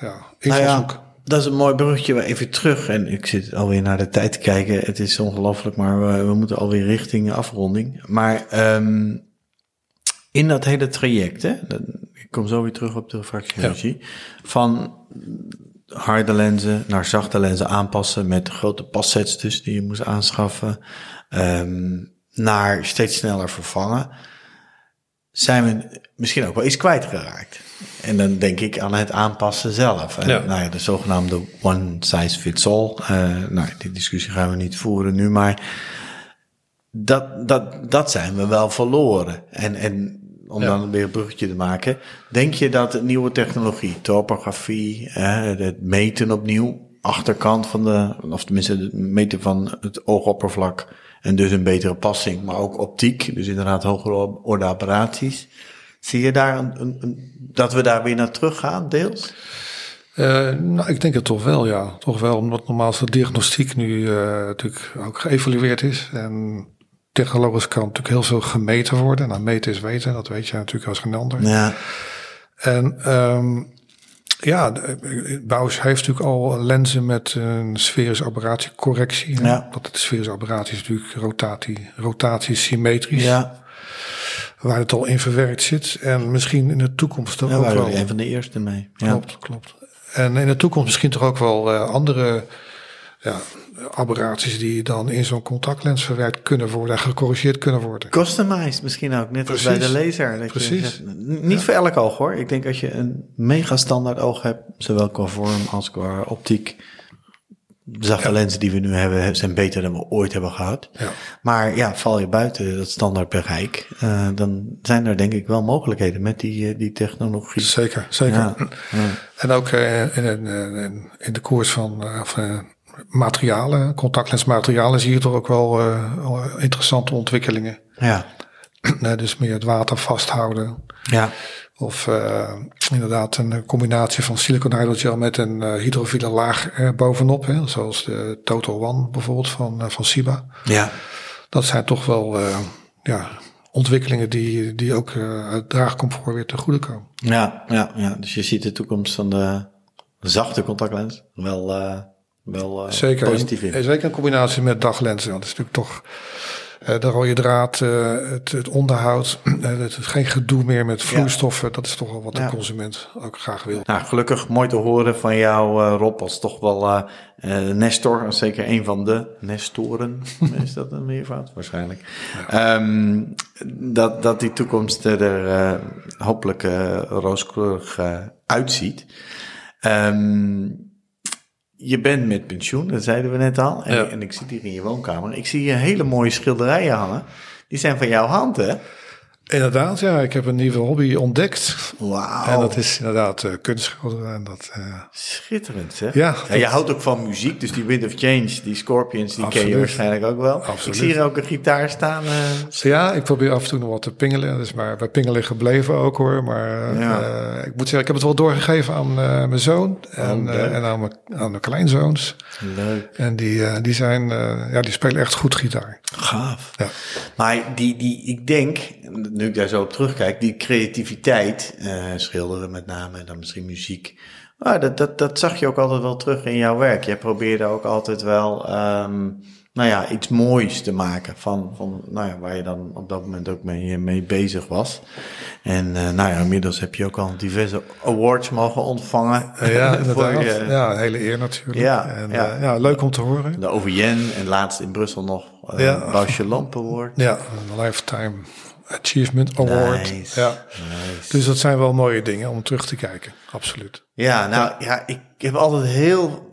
C: ja, invalshoek.
A: Nou ja. Dat is een mooi bruggetje. Even terug. En ik zit alweer naar de tijd te kijken. Het is ongelooflijk, maar we, we, moeten alweer richting afronding. Maar um, in dat hele traject, hè, ik kom zo weer terug op de. Ja. Van harde lenzen naar zachte lenzen aanpassen met grote passets dus die je moest aanschaffen. Um, naar steeds sneller vervangen. Zijn we misschien ook wel iets kwijtgeraakt. En dan denk ik aan het aanpassen zelf. En,
C: Ja.
A: Nou ja, de zogenaamde one size fits all. Uh, nou, die discussie gaan we niet voeren nu, maar dat, dat, dat zijn we wel verloren. En, en om
C: Ja.
A: dan weer een bruggetje te maken, denk je dat nieuwe technologie, topografie, eh, het meten opnieuw, achterkant van de, of tenminste het meten van het oogoppervlak en dus een betere passing, maar ook optiek, dus inderdaad hogere orde apparaties. Zie je daar een, een, een- dat we daar weer naar terug gaan, deels?
C: Eh, nou, ik denk het toch wel, ja. Toch wel, omdat normaal de diagnostiek nu eh, natuurlijk ook geëvalueerd is. En technologisch kan natuurlijk heel veel gemeten worden. Nou, meten is weten, dat weet je natuurlijk als geen ander.
A: Ja,
C: En ehm ja, Bouwers heeft natuurlijk al lenzen met een sferische aberratiecorrectie. hè.
A: Ja.
C: Dat de sferische aberratie is natuurlijk rotatie, rotatie symmetrisch.
A: ja.
C: Waar het al in verwerkt zit. En misschien in de toekomst toch
A: daar
C: ook wel.
A: een van de eerste mee. Ja.
C: Klopt, klopt. En in de toekomst misschien toch ook wel eh, andere ja, aberraties die dan in zo'n contactlens verwerkt kunnen worden en gecorrigeerd kunnen worden.
A: Customized misschien ook, net als bij de laser. Dat
C: Precies.
A: Je, niet voor elk oog hoor. Ik denk als je een mega standaard oog hebt, zowel qua vorm als qua optiek. De zachte lenzen die we nu hebben zijn beter dan we ooit hebben gehad.
C: Ja.
A: Maar ja, val je buiten dat standaard bereik, uh, dan zijn er denk ik wel mogelijkheden met die, uh, die technologie.
C: Zeker, zeker.
A: Ja, ja.
C: En ook uh, in, in, in, de koers van, van materialen, contactlensmaterialen, zie je toch ook wel interessante ontwikkelingen.
A: Ja.
C: dus meer het water vasthouden.
A: Ja.
C: Of uh, inderdaad een combinatie van silicon hydrogel met een uh, hydrofiele laag er bovenop. Hè, zoals de Total One bijvoorbeeld van, uh, van Siba.
A: Ja.
C: Dat zijn toch wel ja, ontwikkelingen die, die ook het draagcomfort weer ten goede komen.
A: Ja, ja, ja, dus je ziet de toekomst van de zachte contactlens wel, wel
C: zeker,
A: positief in.
C: En, zeker in combinatie met daglenzen. Want dat is natuurlijk toch uh, de rode draad, uh, het, het, onderhoud, uh, het, geen gedoe meer met vloeistoffen. Ja. Dat is toch wel wat ja. de consument ook graag wil.
A: Nou, gelukkig mooi te horen van jou, Rob, als toch wel Nestor, zeker een van de Nestoren. is dat een meervoud? Waarschijnlijk. Ja. Um, dat, dat die toekomst er hopelijk rooskleurig uitziet. Um, je bent met pensioen, dat zeiden we net al. En,
C: Ja.
A: en ik zit hier in je woonkamer. Ik zie hier hele mooie schilderijen hangen. Die zijn van jouw hand, hè?
C: Inderdaad, ja, ik heb een nieuwe hobby ontdekt.
A: Wauw.
C: En dat is inderdaad uh, kunstschilderen. En dat, uh,
A: Schitterend, zeg.
C: Ja,
A: En je houdt ook van muziek, dus die Wind of Change, die Scorpions, die ken je
C: Absoluut.
A: waarschijnlijk ook wel.
C: Absoluut.
A: Ik zie hier ook een gitaar staan. eh,
C: ja, ik probeer af en toe nog wat te pingelen. Dus maar bij pingelen gebleven ook hoor. Maar
A: Ja.
C: ik moet zeggen, ik heb het wel doorgegeven aan mijn zoon. En,
A: Oh,
C: en aan, mijn, aan mijn kleinzoons.
A: leuk.
C: En die, die, zijn, ja, die spelen echt goed gitaar.
A: Gaaf.
C: Ja.
A: Maar die, die, ik denk, nu ik daar zo op terugkijk, die creativiteit, eh, schilderen met name, en dan misschien muziek. Ah, dat, dat, dat zag je ook altijd wel terug in jouw werk. Jij probeerde ook altijd wel, um, nou ja, iets moois te maken van, van nou ja, waar je dan op dat moment ook mee, mee bezig was. En uh, nou ja, inmiddels heb je ook al diverse awards mogen ontvangen.
C: Uh, ja,
A: voor je,
C: ja, een hele eer natuurlijk.
A: Ja,
C: en,
A: ja.
C: uh, ja, leuk om te horen.
A: de OVN en laatst in Brussel nog uh,
C: Ja.
A: Bausje Lamp Award.
C: Ja, een Lifetime Achievement Award.
A: Nice,
C: Ja.
A: nice.
C: Dus dat zijn wel mooie dingen om terug te kijken. Absoluut.
A: Ja, nou ja, ik heb altijd heel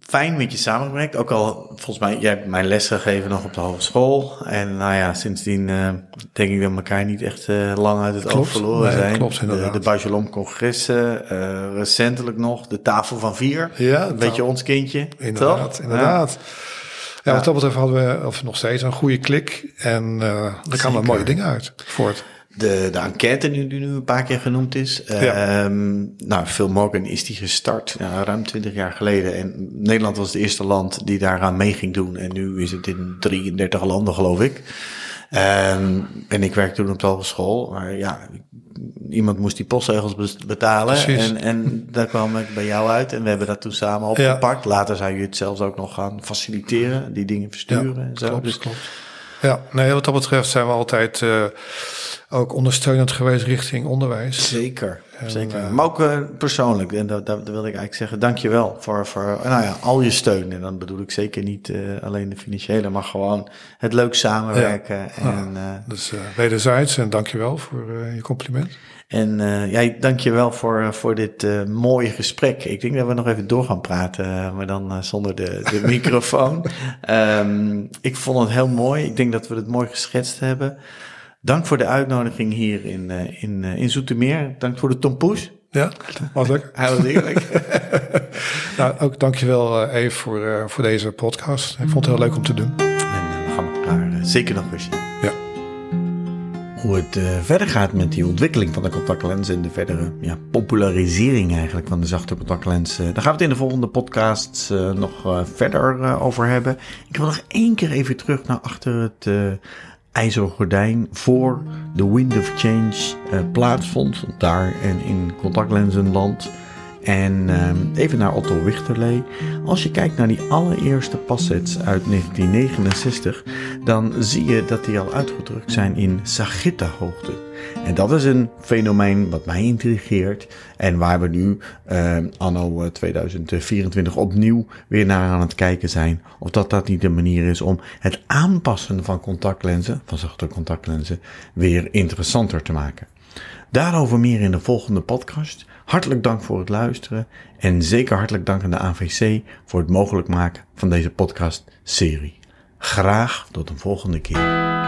A: fijn met je samengewerkt. Ook al, volgens mij, jij hebt mijn les gegeven nog op de hogeschool. En nou ja, sindsdien uh, denk ik dat we elkaar niet echt uh, lang uit het
C: Klopt.
A: oog verloren
C: Nee,
A: zijn.
C: klopt,
A: de
C: inderdaad.
A: de Bajelom congressen, uh, recentelijk nog de tafel van vier.
C: Ja,
A: Een beetje ons kindje,
C: Inderdaad,
A: toch?
C: inderdaad. Ja,
A: Ja.
C: wat dat betreft hadden we, of nog steeds, een goede klik. En uh, er kwamen mooie dingen uit voort.
A: De, de enquête die nu een paar keer genoemd is.
C: Ja.
A: Um, nou, Phil Morgan is die gestart ja, ruim 20 jaar geleden. En Nederland was het eerste land die daaraan mee ging doen. En nu is het in 33 landen, geloof ik. Um, en ik werkte toen op de hogeschool. Maar ja, iemand moest die postzegels betalen.
C: Precies.
A: En, en daar kwam ik bij jou uit. En we hebben dat toen samen opgepakt. Later zou je het zelfs ook nog gaan faciliteren. Die dingen versturen
C: Ja,
A: en zo.
C: klopt,
A: Dus-
C: klopt. Ja, nee, wat dat betreft zijn we altijd uh, ook ondersteunend geweest richting onderwijs.
A: Zeker,
C: En,
A: zeker.
C: eh,
A: maar ook uh, persoonlijk, en dat, dat, dat wilde ik eigenlijk zeggen, dankjewel voor, voor nou ja, al je steun. En dan bedoel ik zeker niet uh, alleen de financiële, maar gewoon het leuk samenwerken.
C: Ja.
A: En, uh,
C: Dus wederzijds en dankjewel voor je compliment.
A: en uh, jij, dankjewel voor, voor dit uh, mooie gesprek. Ik denk dat we nog even door gaan praten, maar dan uh, zonder de, de microfoon. um, ik vond het heel mooi. Ik denk dat we het mooi geschetst hebben. Dank voor de uitnodiging hier in, uh, in, uh, in Zoetermeer. Dank voor de tompoes.
C: Ja, was leuk.
A: Hij was eerlijk.
C: nou, ook dankjewel uh, Eve voor, voor deze podcast. Ik vond het heel leuk om te doen.
A: En we gaan elkaar zeker nog weer zien.
C: Ja.
A: Hoe het uh, verder gaat met die ontwikkeling van de contactlens en de verdere ja, popularisering eigenlijk van de zachte contactlens. Uh, daar gaan we het in de volgende podcast uh, nog verder over hebben. Ik wil nog één keer even terug naar achter het ijzeren gordijn voor de Wind of Change uh, plaatsvond. Daar en in contactlenzenland En ehm, even naar Otto Wichterlee. Als je kijkt naar die allereerste passets uit 1969, dan zie je dat die al uitgedrukt zijn in Sagitta-hoogte. En dat is een fenomeen wat mij intrigeert en waar we nu uh, anno 2024 opnieuw weer naar aan het kijken zijn. Of dat dat niet de manier is om het aanpassen van contactlenzen, van zachte contactlenzen, weer interessanter te maken. Daarover meer in de volgende podcast. Hartelijk dank voor het luisteren en zeker hartelijk dank aan de AVC voor het mogelijk maken van deze podcast serie. Graag tot een volgende keer.